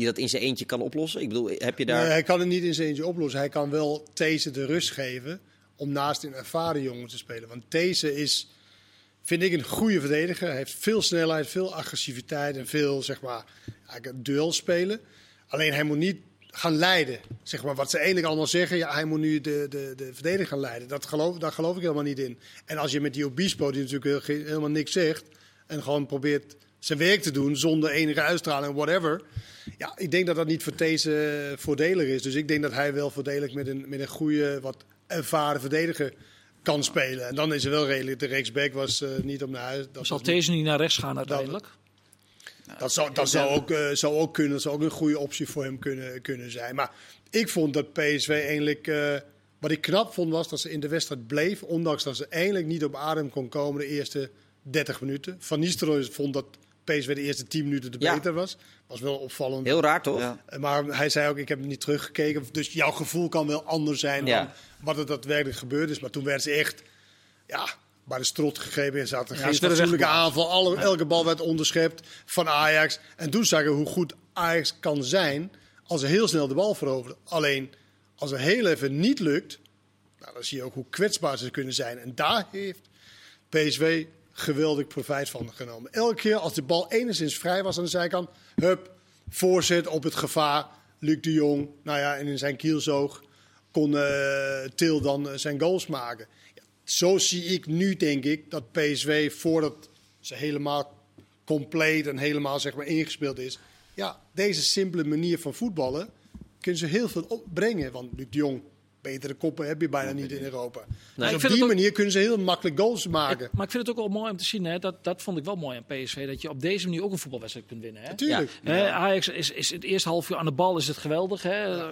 die dat in zijn eentje kan oplossen? Ik bedoel, heb je daar... Nee, hij kan het niet in zijn eentje oplossen. Hij kan wel These de rust geven om naast een ervaren jongen te spelen. Want These is, vind ik, een goede verdediger. Hij heeft veel snelheid, veel agressiviteit en veel, zeg maar, duel spelen. Alleen hij moet niet gaan leiden. Zeg maar, wat ze eigenlijk allemaal zeggen, ja, hij moet nu de, de, de verdediger gaan leiden. Dat geloof, daar geloof ik helemaal niet in. En als je met die Obispo, die natuurlijk helemaal niks zegt... en gewoon probeert zijn werk te doen zonder enige uitstraling, whatever... Ja, ik denk dat dat niet voor deze voordelig is. Dus ik denk dat hij wel voordelig met een, met een goede, wat ervaren verdediger kan spelen. En dan is er wel redelijk, de rechtsback was eh, niet op naar huis. Dat, Zal deze niet naar rechts gaan uiteindelijk? dat, zou, dat zou, ook, eh, zou ook kunnen, dat zou ook een goede optie voor hem kunnen, kunnen zijn. Maar ik vond dat PSV eigenlijk... eh, wat ik knap vond was dat ze in de wedstrijd bleef, ondanks dat ze eigenlijk niet op adem kon komen de eerste 30 minuten. Van Nistelrooy vond dat PSV de eerste 10 minuten te Ja. beter was. Was wel opvallend. Heel raar, toch? Ja. Eh, Maar hij zei ook, ik heb niet teruggekeken. Dus jouw gevoel kan wel anders zijn Ja. dan wat er daadwerkelijk gebeurd is. Maar toen werd ze echt ja, bij de strot gegeven. Er zat er Ja, geen fatsoenlijke aanval. Alle, Elke bal werd onderschept van Ajax. En toen zag je hoe goed Ajax kan zijn als ze heel snel de bal veroveren. Alleen, als het heel even niet lukt, nou, dan zie je ook hoe kwetsbaar ze kunnen zijn. En daar heeft PSV geweldig profijt van genomen. Elke keer als de bal enigszins vrij was aan de zijkant, hup, voorzet op het gevaar. Luc de Jong, nou ja, en in zijn kielzoog kon eh, Til dan eh, zijn goals maken. Ja, zo zie ik nu, denk ik, dat PSV voordat ze helemaal compleet en helemaal zeg maar, ingespeeld is. Ja, deze simpele manier van voetballen kunnen ze heel veel opbrengen. Want Luc de Jong, betere koppen heb je bijna niet in Europa. dus op vind die ook- manier kunnen ze heel makkelijk goals maken. Ik- maar ik vind het ook wel mooi om te zien. Hè, dat, dat vond ik wel mooi aan PSV. Dat je op deze manier ook een voetbalwedstrijd kunt winnen. Hè? Natuurlijk. Hè, Ajax is, is het eerste half uur aan de bal is het geweldig. Hè?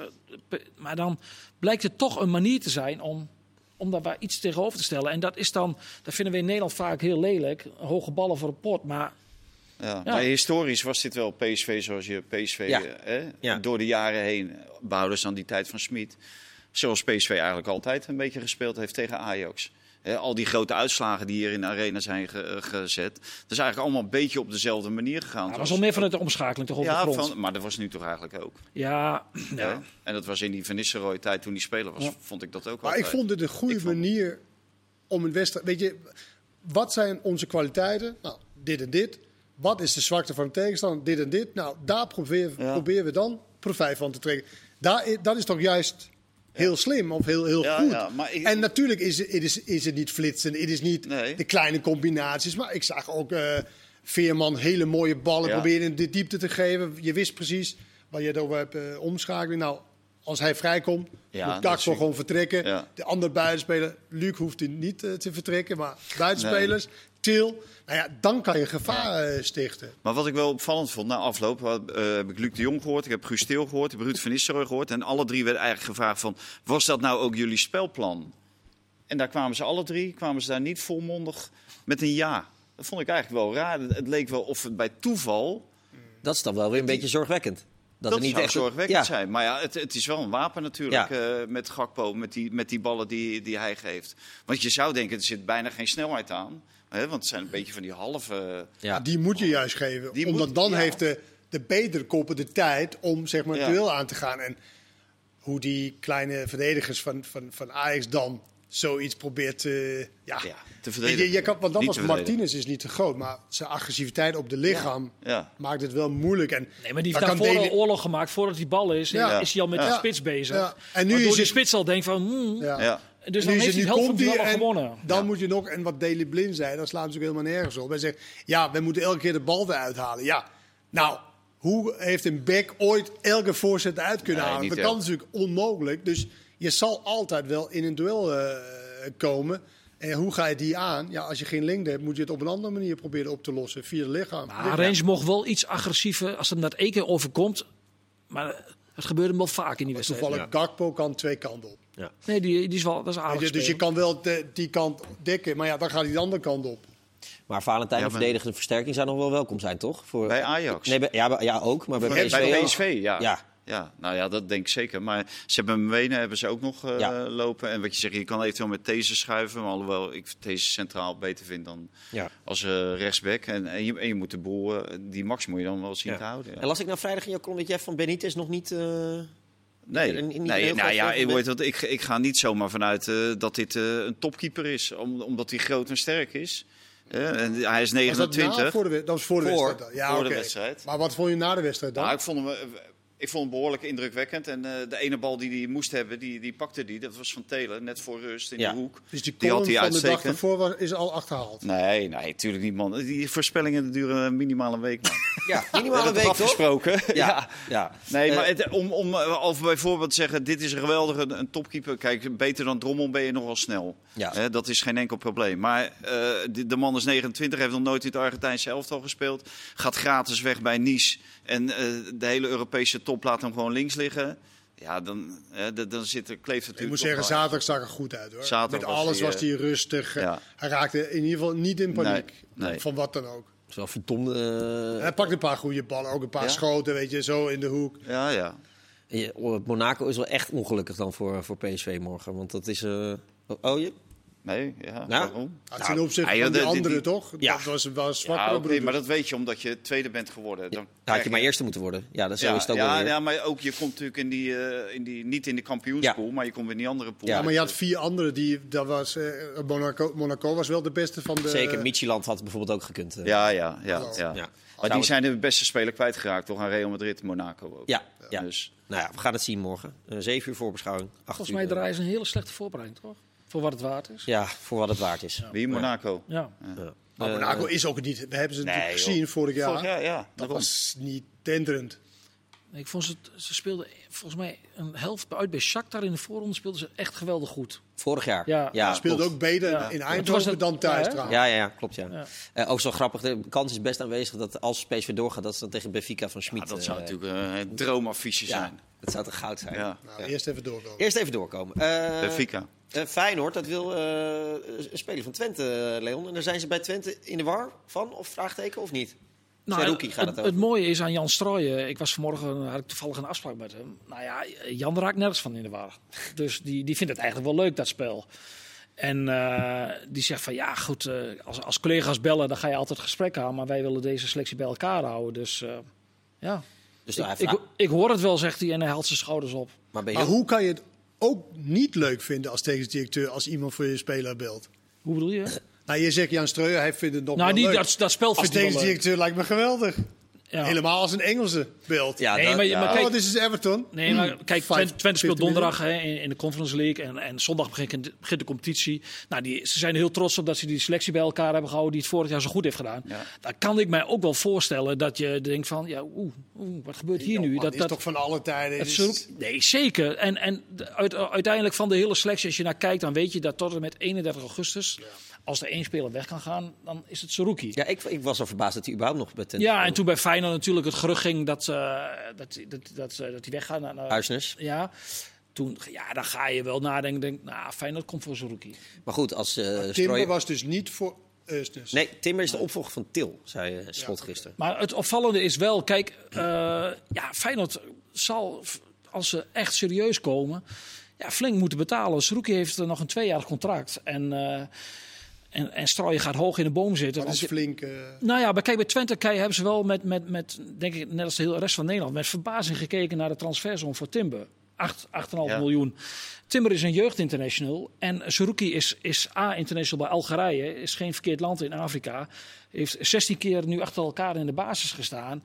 Maar dan blijkt het toch een manier te zijn om, om daar waar iets tegenover te stellen. En dat is dan, dat vinden we in Nederland vaak heel lelijk. Hoge ballen voor de pot. Maar Ja, Ja. Maar historisch was dit wel PSV zoals je PSV Ja. eh, hè, Ja. door de jaren heen, ze aan die tijd van Smit. Zoals PSV eigenlijk altijd een beetje gespeeld heeft tegen Ajax. Hè, al die grote uitslagen die hier in de arena zijn ge- eh, gezet. Dat is eigenlijk allemaal een beetje op dezelfde manier gegaan. het Het was al meer vanuit de omschakeling toch op de ja, grond. van, maar dat was nu toch eigenlijk ook. Ja, ja. En dat was in die Van Nistelrooy tijd toen die speler was, Ja. vond ik dat ook Maar ik vond het een goede Ik vond- manier om een wedstrijd. Weet je, wat zijn onze kwaliteiten? Nou, dit en dit. Wat is de zwakte van de tegenstander? Dit en dit. Nou, daar proberen, Ja. proberen we dan profijt van te trekken. Daar, dat is toch juist heel slim of heel, heel Ja, goed. ja, maar ik- En natuurlijk is, het- is, is het niet flitsen. Het is niet Nee. de kleine combinaties. Maar ik zag ook eh, Veerman hele mooie ballen Ja. proberen in de diepte te geven. Je wist precies waar je het over hebt eh, omschakeling. Nou, als hij vrijkomt, moet ik. gewoon vertrekken. De andere buitenspeler, Luc hoeft hij niet eh, te vertrekken, maar buitenspelers, Nou ja, dan kan je gevaar eh, stichten. Maar wat ik wel opvallend vond na afloop, wat, eh, heb ik Luc de Jong gehoord, ik heb Guus gehoord, ik heb Ruud van Nistelrooy gehoord. En alle drie werden eigenlijk gevraagd van, was dat nou ook jullie spelplan? En daar kwamen ze alle drie, kwamen ze daar niet volmondig met een ja. Dat vond ik eigenlijk wel raar. Het, leek wel of het bij toeval, Dat is dan wel weer een beetje zorgwekkend. Dat, dat, niet zou echt zorgwekkend ja. zijn. Maar ja, het, het is wel een wapen natuurlijk Ja. eh, met Gakpo, met die, met die ballen die, die hij geeft. Want je zou denken, er zit bijna geen snelheid aan. Hè, want het zijn een beetje van die halve... Ja. Die moet je juist geven, Die omdat moet- dan ja. heeft de, de betere koppen de tijd om zeg maar, het Ja. duel aan te gaan. En hoe die kleine verdedigers van, van, van Ajax dan zoiets probeert te, ja, Ja, te Je, verdedigen. je kan, want dan Niet was. Martinez is niet te groot, maar zijn agressiviteit op de lichaam Ja. maakt het wel moeilijk. En Nee, maar die heeft kan daarvoor al oorlog gemaakt. Voordat die bal is, Ja. is hij al met Ja. de spits bezig. Ja. En nu Waardoor is die het- spits al denkt van... hmm, Ja. Ja. Dus nu dan is heeft het hij nu het helft van het gewonnen. dan Ja. moet je nog, en wat Daley Blind zei, dat slaat natuurlijk helemaal nergens op. Hij zegt, ja, we moeten elke keer de bal eruit halen. Ja, nou, hoe heeft een back ooit elke voorzet uit kunnen Nee, halen? Dat kan natuurlijk onmogelijk. Dus je zal altijd wel in een duel eh, komen. En hoe ga je die aan? Ja, als je geen lengte hebt, moet je het op een andere manier proberen op te lossen. Via de lichaam. Maar Range mocht wel iets agressiever als het dat één keer overkomt. Maar het gebeurde hem wel vaak in die wedstrijd. Toevallig, Gakpo kan twee kanten op. Nee, die, die is wel, dat is aardig dus je kan wel de- die kant dekken, maar ja, dan gaat hij de andere kant op. Maar Valentijn, Ja, maar- verdedigende versterking zou nog wel welkom zijn, toch? Voor... Bij Ajax. Nee, bij- ja, bij- ja, ook. Maar bij Bij PSV, bij. PSV, ja. Ja. Ja. nou ja, dat denk ik zeker. Maar ze hebben Mwene hebben ze ook nog eh, Ja. lopen. En wat je zegt, je kan eventueel met deze schuiven. Maar alhoewel ik deze centraal beter vind dan Ja. als eh, rechtsback. En, en, je, en je moet de boel, eh, die max moet je dan wel zien Ja. te houden. Ja. En las ik nou vrijdag in jouw column dat jij van Benitez nog niet... eh, Nee, nee nou ja, ik, weet wat, ik, ik ga niet zomaar vanuit eh, dat dit eh, een topkeeper is. Om, omdat hij groot en sterk is. En hij is Was dat, 29. na, voor de, dat was voor de Voor- wedstrijd. dan? Ja, voor de oké. wedstrijd. Maar wat vond je na de wedstrijd dan? Nou, ik vond hem, Ik vond het behoorlijk indrukwekkend. En eh, de ene bal die hij moest hebben, die, die pakte die. Dat was van Telen, net voor rust in Ja. de hoek. Dus die Die had hij van de dag daarvoor is al achterhaald. Nee, nee, natuurlijk niet, man. Die voorspellingen duren minimaal een week, man. Ja, minimaal een week afgesproken. Ja, ja. Nee, Eh, maar het, om, om eh, of bijvoorbeeld te zeggen, dit is een geweldige een topkeeper. Kijk, beter dan Drommel ben je nog wel snel. Ja. Hè, dat is geen enkel probleem. Maar eh, de, de man is 29, heeft nog nooit in het Argentijnse elftal gespeeld. Gaat gratis weg bij Nice. En eh, de hele Europese top laat hem gewoon links liggen. Ja, dan, eh, dan- zit er, kleeft het Ik natuurlijk moet zeggen, zaterdag zag er goed uit hoor. Zaterdag Met was alles hij, was eh, hij rustig. ja. Hij raakte in ieder geval niet in paniek. Nee, nee. Van wat dan ook. Het is wel verdomd. eh, Hij pakte een paar goede ballen, ook een paar Ja? schoten, weet je, zo in de hoek. Ja, ja. je- oh, Monaco is wel echt ongelukkig dan voor, voor PSV morgen. Want dat is. eh, oh, je? Nee, ja, Nou, waarom? Ja, ten opzichte ja, van de- anderen die- toch? Ja. Dat was wel zwak. Ja, oké, maar dat weet je omdat je tweede bent geworden. Dan Had je maar eerste moeten worden. Ja, dat is zo Ja, is het ook ja, weer. ja, maar ook je komt natuurlijk in die, eh, in die niet in de kampioenspool, Ja. maar je komt in die andere pool. Ja, Ja, maar je had vier anderen. Die, dat was, eh, Monaco, Monaco was wel de beste van de... Zeker, Micheland had bijvoorbeeld ook gekund. eh. Ja, ja, ja. Ja. Ja. Maar die zijn de beste speler kwijtgeraakt, toch? Aan Real Madrid, Monaco ook. Ja, ja. Dus, Nou ja, we gaan het zien morgen. Zeven uur voorbeschouwing. acht Volgens mij draaien ze een hele slechte voorbereiding, toch? Voor wat het waard is. Ja, voor wat het waard is. wie? Monaco. Ja. Ja. Maar Eh, Monaco is ook niet... We hebben ze Nee, natuurlijk joh. gezien vorig jaar. Vorig jaar, ja. Dat daarom. was niet denderend. Ik vond ze, ze speelden volgens mij een helft uit bij Shakhtar in de voorronde speelden ze echt geweldig goed. Vorig jaar. Ja. ja Speelde ook beter Ja. in Eindhoven het- dan thuis ja, trouwens. Ja, ja, ja, klopt ja. Ja. Eh, ook zo grappig, de kans is best aanwezig dat als PSV doorgaat, dat ze dan tegen Benfica van Ja, Schmid. dat zou eh, natuurlijk eh, een droomaffiche ja, zijn. Dat zou toch goud zijn. Ja. Nou, eerst even doorkomen. Eerst even doorkomen. Eh, Benfica. eh, Feyenoord, dat wil eh, een speler van Twente, Leon. En daar zijn ze bij Twente in de war van, of vraagteken, of niet? Nou, gaat het, het het mooie is aan Jan Strooijen. Ik was vanmorgen, had ik toevallig een afspraak met hem. Nou ja, Jan raakt nergens van in de war. Dus die, die vindt het eigenlijk wel leuk, dat spel. En eh, die zegt van ja, goed, eh, als, als collega's bellen, dan ga je altijd gesprek aan. Maar wij willen deze selectie bij elkaar houden. Dus eh, ja, Dus ik, ik, hoor het wel, zegt hij. En hij haalt zijn schouders op. maar ben je Maar hoe kan je het ook niet leuk vinden als technisch directeur als iemand voor je speler belt? Hoe bedoel je? Nou, je zegt Jan Streuer, hij vindt het nog nou, wel die, leuk. dat, dat spel als vindt hij directeur lijkt me geweldig. Ja. Helemaal als een Engelse belt. Ja, Nee, dat- maar, ja. maar Oh, kijk, dit is Everton. Nee, maar kijk, Vijf- Twente, Twente speelt 50 donderdag hè, in, in de Conference League en, en zondag begint, begint de competitie. Nou, die, ze zijn heel trots op dat ze die selectie bij elkaar hebben gehouden die het vorig jaar zo goed heeft gedaan. Ja. Dan kan ik mij ook wel voorstellen dat je denkt van, ja, oeh, oeh wat gebeurt hier nu? Dat Dat, is dat, toch van alle tijden. het is- is- nee, zeker. En, en de- uit- uiteindelijk van de hele selectie, als je naar kijkt, dan weet je dat tot en met 31 augustus, als er één speler weg kan gaan, dan is het Saruki. Ja, ik, ik was al verbaasd dat hij überhaupt nog bij Twente Ja, en toen bij Feyenoord natuurlijk het gerucht ging dat, eh, dat, dat, dat, dat hij weggaat naar, naar Huisnes. ja, toen, ja, dan ga je wel nadenken. Denk, nou, Feyenoord komt voor Saruki. Maar goed, als eh Timber Strooijer- was dus niet voor Eustens. Nee, Timber is de opvolger van Til, zei eh, Slot gisteren. Maar het opvallende is wel, kijk, eh, ja, Feyenoord zal, als ze echt serieus komen, ja, flink moeten betalen. Saruki heeft eh, nog een tweejarig contract. En, eh en, en Strooijen gaat hoog in de boom zitten. Dat is flink. eh, Nou ja, maar kijk, bij Twente kijk, hebben ze wel met, met, met, denk ik, net als de hele rest van Nederland, met verbazing gekeken naar de transfersom voor Timber. 8, 8,5 Ja. miljoen. Timber is een jeugdinternational. En Saruki is, is A-international bij Algerije. Is geen verkeerd land in Afrika. Heeft 16 keer nu achter elkaar in de basis gestaan.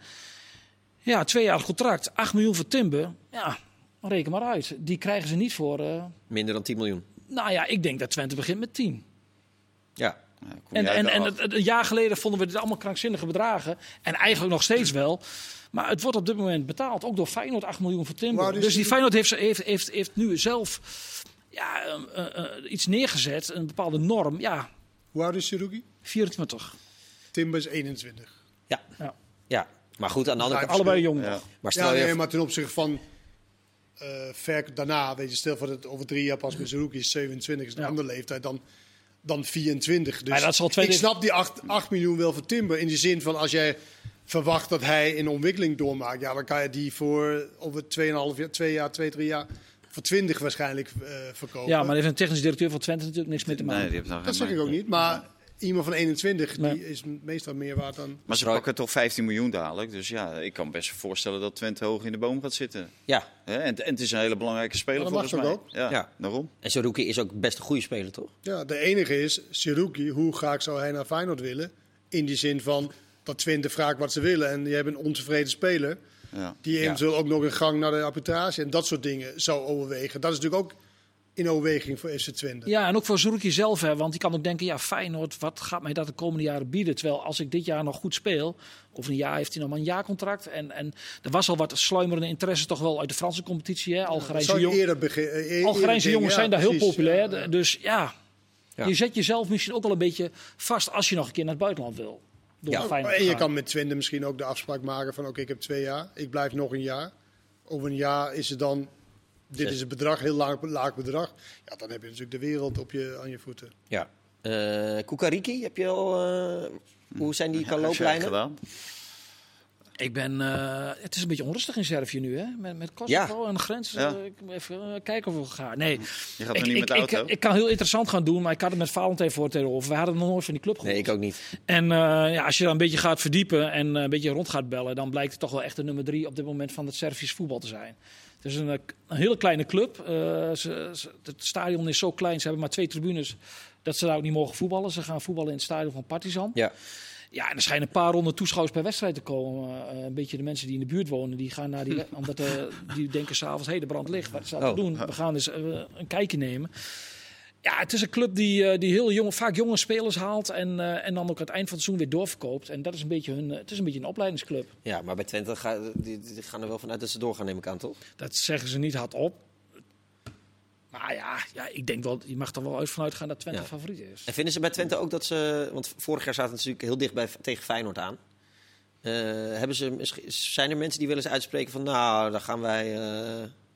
Ja, twee jaar contract. 8 miljoen voor Timber. Ja, reken maar uit. Die krijgen ze niet voor... eh, Minder dan 10 miljoen. nou ja, ik denk dat Twente begint met 10. Ja. Ja, En, en, en af? het- het- een jaar geleden vonden we dit allemaal krankzinnige bedragen. En eigenlijk nog steeds wel. Maar het wordt op dit moment betaald. Ook door Feyenoord 8 miljoen voor Timber. Dus Dus die Feyenoord heeft, heeft, heeft, heeft nu zelf ja, eh, eh, eh, iets neergezet. Een bepaalde norm. Ja, hoe oud is Siruki? 24. Timber is 21. Ja. Ja. ja. Maar goed, aan de andere Ja, kant... Allebei jong Ja. Maar Ja, stel je nee, maar ten opzichte van eh ver daarna, weet je, stel voor dat over drie jaar pas met Siruki is 27, is een Ja. andere leeftijd dan, dan 24. Dus Maar dat zal tweede- ik snap die 8, 8 miljoen wel voor Timber in die zin van als jij verwacht dat hij een ontwikkeling doormaakt, ja, dan kan je die voor over 2,5 jaar, 2 jaar, 2, 3 jaar voor 20 waarschijnlijk eh, verkopen. Ja, maar heeft een technisch directeur van Twente natuurlijk niks mee te maken. Nee, die heeft nog dat zeg ik ook niet, maar iemand van 21 Nee. die is meestal meer waard dan. Maar ze pakken toch 15 miljoen dadelijk. Dus ja, ik kan best voorstellen dat Twente hoog in de boom gaat zitten. Ja. Hè, En, en het is een hele belangrijke speler Ja, volgens mij. toch Ja, Ja. daarom. En Saruki is ook best een goede speler, toch? Ja, de enige is, Siruki, hoe graag zou hij naar Feyenoord willen? In die zin van dat Twente vraagt wat ze willen en je hebt een ontevreden speler. Ja. Die Ja. eventueel ook nog een gang naar de arbitrage en dat soort dingen zou overwegen. Dat is natuurlijk ook in overweging voor FC Twente. Ja, en ook voor Zerouki zelf, hè, want die kan ook denken, ja Feyenoord, wat gaat mij dat de komende jaren bieden? Terwijl als ik dit jaar nog goed speel, over een jaar heeft hij nog maar een jaarcontract. En, en er was al wat sluimerende interesse toch wel uit de Franse competitie. Hè? Algerijnse, zou je jong- eerder begin- eh, eerder Algerijnse denken, jongens ja, zijn daar heel populair. Ja, ja. Dus ja, Ja. je zet jezelf misschien ook wel een beetje vast als je nog een keer naar het buitenland wil. Door Ja. Feyenoord En je kan met Twente misschien ook de afspraak maken van oké, ik heb twee jaar, ik blijf nog een jaar. Over een jaar is het dan, dit is het bedrag, heel laag, laag bedrag. Ja, dan heb je natuurlijk de wereld op je, aan je voeten. Ja. Eh Kukariki, heb je al... eh, hoe zijn die Heb je looplijnen? gedaan? Ik ben, eh, het is een beetje onrustig in Servië nu, hè? Met, met Kosovo en de grens. Ja. even kijken of we gaan. Nee, Je gaat ik, niet ik, met de auto? ik, ik kan heel interessant gaan doen, maar ik had het met Valentijn voor het over. We hadden nog nooit van die club gehoord. Nee, ik ook niet. En eh, ja, als je dan een beetje gaat verdiepen en een beetje rond gaat bellen, dan blijkt het toch wel echt de nummer drie op dit moment van het Servisch voetbal te zijn. Het is een, eh, een hele kleine club. Eh, ze, ze- het stadion is zo klein, ze hebben maar twee tribunes, dat ze daar ook niet mogen voetballen. Ze gaan voetballen in het stadion van Partizan. Ja. Ja, en er schijnen een paar honderd toeschouwers per wedstrijd te komen. Eh, een beetje de mensen die in de buurt wonen, die gaan naar die, omdat die denken s'avonds, hé, hey, de brand ligt, wat dat Oh. te doen? We gaan eens eh, een kijkje nemen. Ja, het is een club die, eh, die heel jong, vaak jonge spelers haalt en, eh, en dan ook aan het eind van het seizoen weer doorverkoopt. En dat is een beetje hun, eh, het is een beetje een opleidingsclub. ja, maar bij Twente ga, die, die gaan er wel vanuit dat ze doorgaan, neem ik aan, toch? Dat zeggen ze niet hardop. Maar ja, ja, ik denk wel, je mag er wel uit vanuit gaan dat Twente Ja. favoriet is. En vinden ze bij Twente ook dat ze... Want vorig jaar zaten ze natuurlijk heel dicht bij, tegen Feyenoord aan. Hebben ze, zijn er mensen die willen eens uitspreken van... Nou, daar gaan wij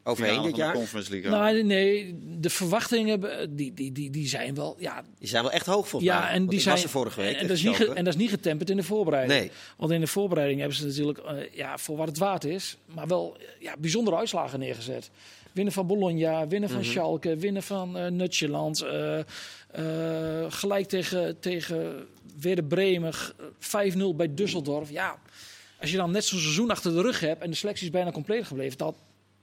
overheen dit jaar? Conference League. Nou, nee, de verwachtingen die, die, die, die zijn wel, ja, Die zijn wel echt hoog volgens mij. Ja, en die zijn. was er vorige week. en, dat is niet en dat is niet getemperd in de voorbereiding. Nee. Want in de voorbereiding hebben ze natuurlijk eh, ja, voor wat het waard is, maar wel ja, bijzondere uitslagen neergezet. Winnen van Bologna, winnen van Schalke, winnen van eh Nutjeland. eh, eh, gelijk tegen, tegen Werder Bremen, g- 5-0 bij Düsseldorf. Ja, als je dan net zo'n seizoen achter de rug hebt en de selectie is bijna compleet gebleven, dat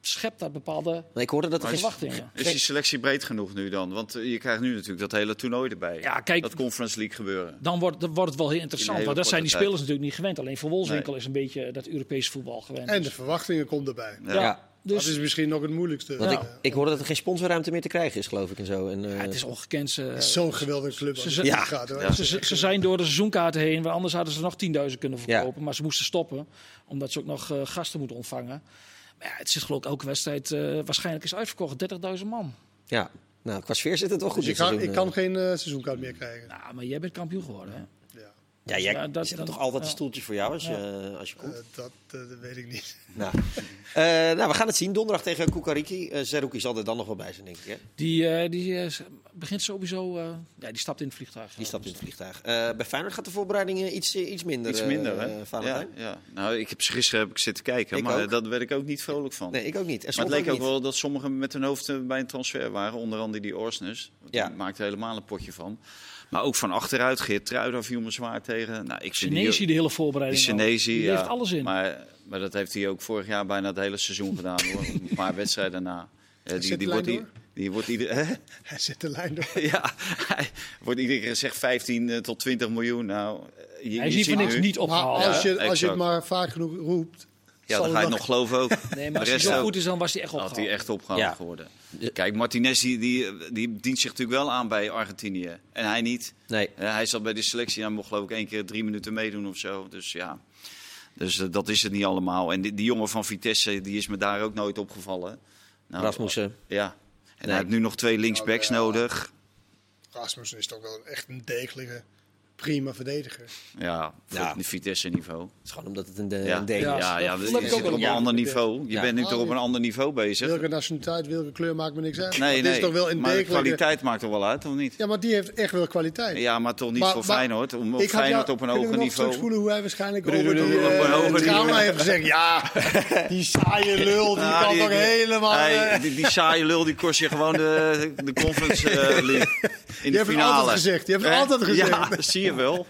schept dat bepaalde ik hoorde dat er is- verwachtingen. Is die selectie breed genoeg nu dan? Want eh, je krijgt nu natuurlijk dat hele toernooi erbij. Ja, kijk- dat Conference League gebeuren. Dan wordt, dan wordt het wel heel In interessant. Want dat zijn die spelers natuurlijk niet gewend. Alleen voor Wolfswinkel Nee. is een beetje dat Europese voetbal gewend. En de verwachtingen komt erbij. Ja. Ja. Dus dat is misschien nog het moeilijkste. Want Ja. ik, ik hoorde dat er geen sponsorruimte meer te krijgen is, geloof ik. En zo. En, eh, ja, het is ongekend. Ze, Het is Zo'n geweldige club. Ze- ja. gaat, hoor. Ja. ze, ze, ze zijn door de seizoenkaarten heen. Want anders hadden ze nog 10.000 kunnen verkopen. Maar ze moesten stoppen. Omdat ze ook nog eh, gasten moeten ontvangen. Maar ja, het zit geloof ik elke wedstrijd. eh, waarschijnlijk is uitverkocht. 30.000 man. ja. Nou, qua sfeer zit het wel goed Dus ik dit kan, seizoen, ik kan eh. geen eh, seizoenkaart meer krijgen. Nou, maar jij bent kampioen geworden. Hè? Ja. Ja, jij Ja, dat- zit er dan- toch altijd ja. een stoeltje voor jou als je, Ja. als je Eh, komt. dat, eh, dat weet ik niet. Nou. Eh, nou, we gaan het zien. Donderdag tegen Kukariki. Eh Zerouki zal er dan nog wel bij zijn, denk ik. Hè? Die, eh, die eh, begint sowieso. eh, ja, die stapt in het vliegtuig. Die stapt in het vliegtuig. Eh, bij Feyenoord gaat de voorbereiding eh, iets, eh, iets minder. Iets minder, eh, hè? eh, ja, ja. Nou, ik heb gisteren heb ik zitten kijken, Ik maar ook. daar werd ik ook niet vrolijk van. Nee, ik ook niet. En maar het leek ook niet. wel dat sommigen met hun hoofd eh, bij een transfer waren. Onder andere die Orsnes. Ja. Die maakte helemaal een potje van. Maar ook van achteruit, Geert Truida viel me zwaar tegen. Nou, ik de hele voorbereiding. Die ja. heeft alles in. Maar, maar dat heeft hij ook vorig jaar bijna het hele seizoen gedaan. Hoor. Een paar wedstrijden na. Ja, die, die, wordt, die, die wordt ieder, hè? Hij zet de lijn door. ja, hij wordt iedere keer gezegd 15 eh, tot 20 miljoen. Nou, eh, je, Hij is voor ziet niks niet Maar opgehaald. als je, Ja, als je het maar vaak genoeg roept, Ja, dan ga je het nog geloven ook. Nee, maar als hij zo goed is, dan was hij echt Had hij opgehaald. echt opgehaald Ja. geworden. Kijk, Martinez die, die, die dient zich natuurlijk wel aan bij Argentinië. En hij niet. Nee. Ja, hij zat bij de selectie en mocht geloof ik één keer drie minuten meedoen of zo. Dus ja, dus, eh, dat is het niet allemaal. En die, die jongen van Vitesse, die is me daar ook nooit opgevallen. Nou, Rasmussen. Ja. En Nee. hij heeft nu nog twee linksbacks nodig. Rasmussen is toch wel echt een degelijke, prima verdediger. Ja, voor Ja. het Vitesse-niveau. Het is gewoon omdat het een, de, Ja, een ja, is. ja, dat je heb ik zit op een ander niveau. Je Ja. bent nu toch op een ander niveau bezig. Welke nationaliteit, welke kleur maakt me niks uit. Nee, Dat is nee. toch wel een maar degelijke... kwaliteit maakt er wel uit, of niet? Ja, maar die heeft echt wel kwaliteit. Ja, maar toch niet Maar- voor maar- Feyenoord. Om op Ik had Feyenoord jou- op een hoger nog niveau. terugspoelen hoe hij waarschijnlijk over die op een trauma niveau. heeft gezegd. Ja, die saaie lul, die Ja, kan toch helemaal... Hey, eh, die, saaie lul die kost je gewoon de, de Conference eh, League in die de heeft het finale. altijd gezegd. Die heeft het altijd gezegd. Je wel.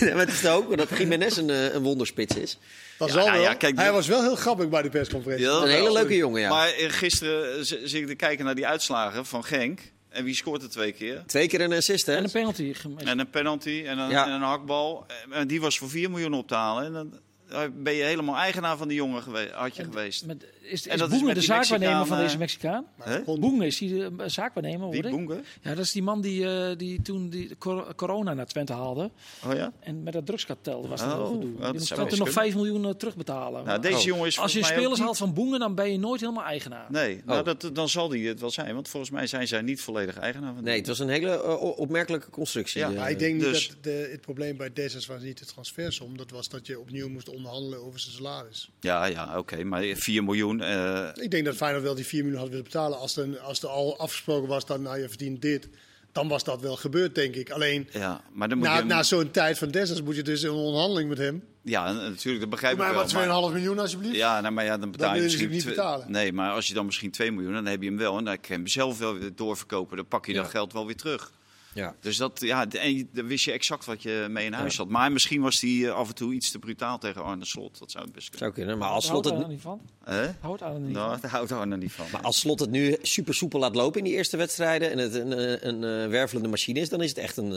Nee, maar het is toch ook dat Jiménez een, eh, een wonderspits is. Dat Ja, zal nou wel. ja, kijk, hij was wel heel grappig bij de persconferentie. Ja, Een hele wel. leuke jongen, ja. Maar eh, gisteren zit ik te kijken naar die uitslagen van Genk. En wie scoort er twee keer? Twee keer een assist, hè? En een penalty. gemist. En een penalty en een, Ja. en een hakbal. En die was voor 4 miljoen op te halen. En dan eh, ben je helemaal eigenaar van die jongen gewe had je En geweest. Met, is is de die zaakwaarnemer van deze eh, Mexicaan? Boenge is die de eh, zaakwaarnemer, hoor ik? Boenge? Ja, dat is die man die, eh, die toen die cor- corona naar Twente haalde. Oh ja? En met dat drugskartel was dat Oh, gedoe. oh, Die moest nog kunnen. 5 miljoen terugbetalen. Nou, deze Oh. jongen is Als je volgens mij ook spelers niet- haalt van Boenge, dan ben je nooit helemaal eigenaar. Nee, nou, Oh. dat, dan zal die het wel zijn. Want volgens mij zijn zij niet volledig eigenaar van die Nee, het was een hele opmerkelijke constructie. Ja. Maar ik denk niet Dus- dat de, het probleem bij Dessers was niet de transfersom. Dat was dat je opnieuw moest onderhandelen over zijn salaris. Ja, ja, oké. maar 4 miljoen. Eh, Ik denk dat Feyenoord wel die 4 miljoen had willen betalen. Als er, als er al afgesproken was, dan nou, je verdient dit. Dan was dat wel gebeurd, denk ik. Alleen ja, maar dan moet na, je... na zo'n tijd van Dessers moet je dus in een onderhandeling met hem. Ja, natuurlijk, dat begrijp Doe ik wel. maar 2,5 maar- miljoen alsjeblieft. Ja, nou, maar ja, dan betaal wil je misschien niet betalen. Nee, maar als je dan misschien 2 miljoen, dan heb je hem wel. En dan kan je hem zelf wel weer doorverkopen. Dan pak je dat geld wel weer terug. Ja. Dus dat, ja, en je- dan wist je exact wat je mee in huis had. Maar misschien was hij eh, af en toe iets te brutaal tegen Arne Slot. Dat zou het best kunnen. Zou kunnen, maar als Houdt slot het, daar niet van? Hè? Houdt daar niet Nou, van? houdt Arne niet van. maar als slot het nu super soepel laat lopen in die eerste wedstrijden en het een, eh, een, eh, wervelende machine is, dan is het echt een,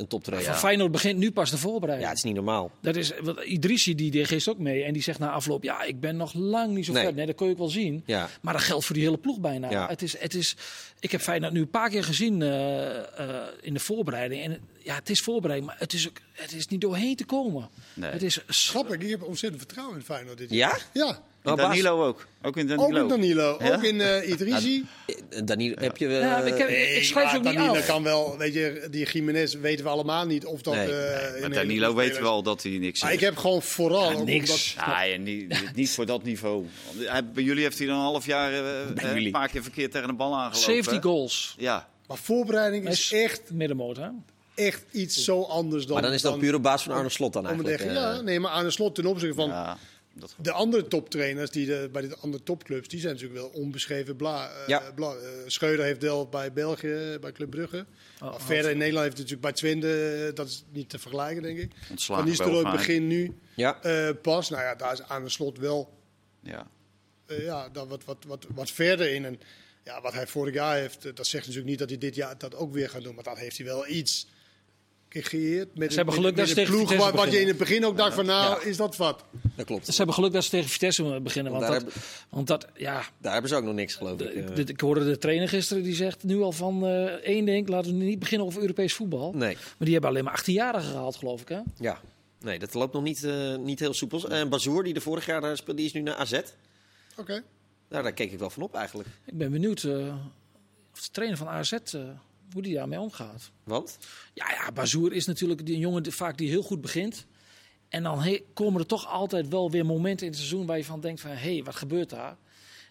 een toptrainer. Van Ja. Feyenoord begint nu pas de voorbereiding. het is niet normaal. Dat is, want Idrissi die deed gisteren ook mee en die zegt na afloop, ja, ik ben nog lang niet zo Nee. ver. Nee, dat kun je ook wel zien. Ja. Maar dat geldt voor die hele ploeg bijna. Ja. Het is, het is, ik heb Feyenoord nu een paar keer gezien eh, eh, in de voorbereiding. En ja, het is voorbereiding, maar het is, ook, het is niet doorheen te komen. Nee. Het is Grappig, ik heb ontzettend vertrouwen in Feyenoord dit jaar. Ja? Ja, En Bas- Danilo ook. Ook in Danilo. ook in Danilo, Ja? ook in eh Idrissi. Eh, Danilo, heb je... eh, Ja, ik, heb, Nee, ik schrijf ze ook niet Danilo af. kan wel, weet je, die Jiménez weten we allemaal niet of dat... Nee, eh, nee, een Maar Danilo weten we al dat hij niks Maar is. ik heb gewoon vooral... Ja, niks. omdat- Ja, ja, niet, niet- voor dat niveau. Bij jullie heeft hij dan een half jaar eh, eh, jullie. een paar keer verkeerd tegen de bal aangelopen. 70 hè? goals. Ja, Maar voorbereiding is is echt, middenmoot, hè? echt iets zo anders dan... maar dan is dat dan- puur op basis van Arne Slot dan om te eigenlijk. zeggen, eh. ja, nee, maar aan de slot ten opzichte van ja, de andere toptrainers die de, bij de andere topclubs, die zijn natuurlijk wel onbeschreven bla. eh, Ja. bla. Eh, Schreuder heeft deel bij België, bij Club Brugge. Oh, maar verder in Nederland heeft het natuurlijk bij Twente, dat is niet te vergelijken, denk ik. ontslagen Van Nistelrooy wel vaak. begin nu Ja. eh, pas. Nou ja, daar is aan de slot wel Ja. ja, daar wat, wat, wat, wat verder in. En ja, wat hij vorig jaar heeft, eh, dat zegt natuurlijk niet dat hij dit jaar dat ook weer gaat doen. Maar dat heeft hij wel iets gecreëerd. Met Ze hebben geluk dat ze tegen ploeg Vitesse wat, wat je in beginnen. het begin ook dacht van nou, Ja. is dat wat? Dat klopt. Ze hebben geluk dat ze tegen Vitesse beginnen. Want, Want dat, daar want dat, ja, Daar hebben ze ook nog niks, geloof ik. ik, eh. ik hoorde de trainer gisteren, die zegt nu al van eh, één ding, laten we niet beginnen over Europees voetbal. Nee. Maar die hebben alleen maar 18-jarigen gehaald, geloof ik, hè? Ja. Nee, dat loopt nog niet, eh, niet heel soepel. En Bazoer, die er vorig jaar daar speelde, die is nu naar AZ. Oké. Nou, daar keek ik wel van op eigenlijk. Ik ben benieuwd eh, of de trainer van AZ, eh, hoe die daarmee omgaat. Want? Ja, ja, Bazoer is natuurlijk die jongen die, vaak die heel goed begint. En dan he- komen er toch altijd wel weer momenten in het seizoen waar je van denkt van... hé, hey, wat gebeurt daar?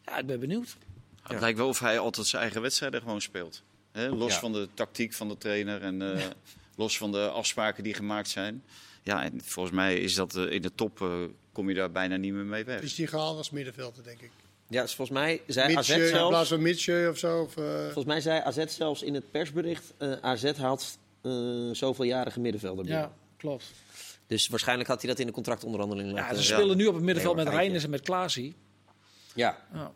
Ja, ik ben benieuwd. Het lijkt wel of hij altijd zijn eigen wedstrijden gewoon speelt. Hè? Los Ja. van de tactiek van de trainer en eh, los van de afspraken die gemaakt zijn. Ja, en volgens mij is dat in de top eh, kom je daar bijna niet meer mee weg. Is die gehaald als middenvelder, denk ik. Ja, dus volgens mij zei AZ in plaats zelfs... van Mitsje of zo. Of, eh, Volgens mij zei AZ zelfs in het persbericht... eh, AZ haalt eh zoveeljarige middenvelder binnen. Ja, klopt. Dus waarschijnlijk had hij dat in de contractonderhandeling Ja, ze ja. spelen nu op het middenveld Nee, met Reinders en met Klaasie. Ja, Ja.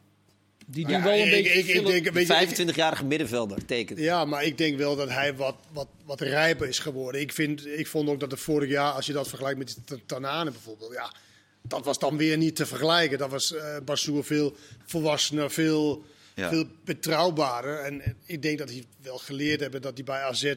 Die ja, doen wel een ik, beetje... ik, ik vullen- denk, weet je, ik- 25-jarige middenvelder tekent. Ja, maar ik denk wel dat hij wat, wat, wat rijper is geworden. Ik, vind, ik vond ook dat het vorig jaar, als je dat vergelijkt met Tanane bijvoorbeeld, ja, dat was dan weer niet te vergelijken. Dat was eh Bassoer veel volwassener, veel, Ja. veel betrouwbaarder. En, en ik denk dat hij wel geleerd hebben dat hij bij AZ...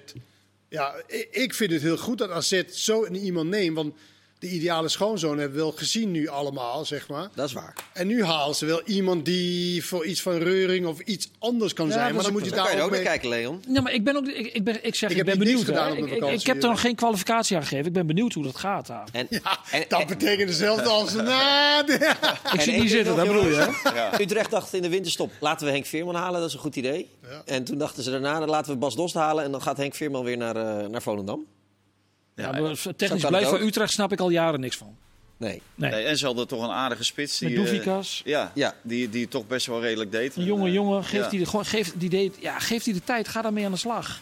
Ja, ik, ik vind het heel goed dat AZ zo iemand neemt, want de ideale schoonzoon hebben we wel gezien nu allemaal, zeg maar. Dat is waar. En nu halen ze wel iemand die voor iets van reuring of iets anders kan Ja, zijn. Maar dan moet je Daar ook ook naar mee... kijken, Leon. Ja, maar ik ben ook... Ik, ik, ben, ik zeg, Ik ik, heb ben niet benieuwd. gedaan Ik, ik, heb er eh. nog geen kwalificatie aan gegeven. Ik ben benieuwd hoe dat gaat daar. En, Ja, en, dat en- betekent hetzelfde als... Nou, de- Ik zie ding zitten, dat bedoel je, hè? Ja. Utrecht dacht in de winterstop, laten we Henk Veerman halen, dat is een goed idee. Ja. En toen dachten ze daarna, dan laten we Bas Dost halen en dan gaat Henk Veerman weer naar, eh, naar Volendam. Ja, Ja, maar Zo technisch het van. Utrecht snap ik al jaren niks van. Nee. Nee. Nee, en ze hadden toch een aardige spits. Die, Met eh, Doefikas. ja, Ja. Die, die het toch best wel redelijk deed. Een jonge Eh, jongen, geeft ja. die de, gewoon, geeft, die deed, ja, geeft die de tijd, ga daarmee aan de slag.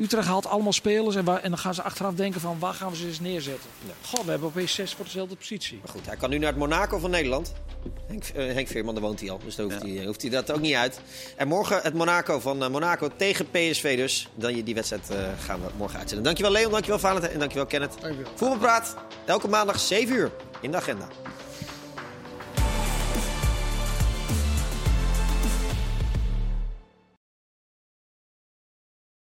Utrecht haalt allemaal spelers en, waar, en dan gaan ze achteraf denken van waar gaan we ze eens neerzetten. God, we hebben opeens zes voor dezelfde positie. Maar goed, hij kan nu naar het Monaco van Nederland. Henk, eh, Henk Veerman, daar woont hij al, dus daar hoeft, Ja. hij, hoeft hij dat ook niet uit. En morgen het Monaco van eh, Monaco tegen PSV dus. Dan je die wedstrijd eh, gaan we morgen uitzenden. Dankjewel Leon, dankjewel Valentijn en dankjewel Kenneth. Dankjewel. Voetbalpraat, elke maandag 7 uur. in de agenda.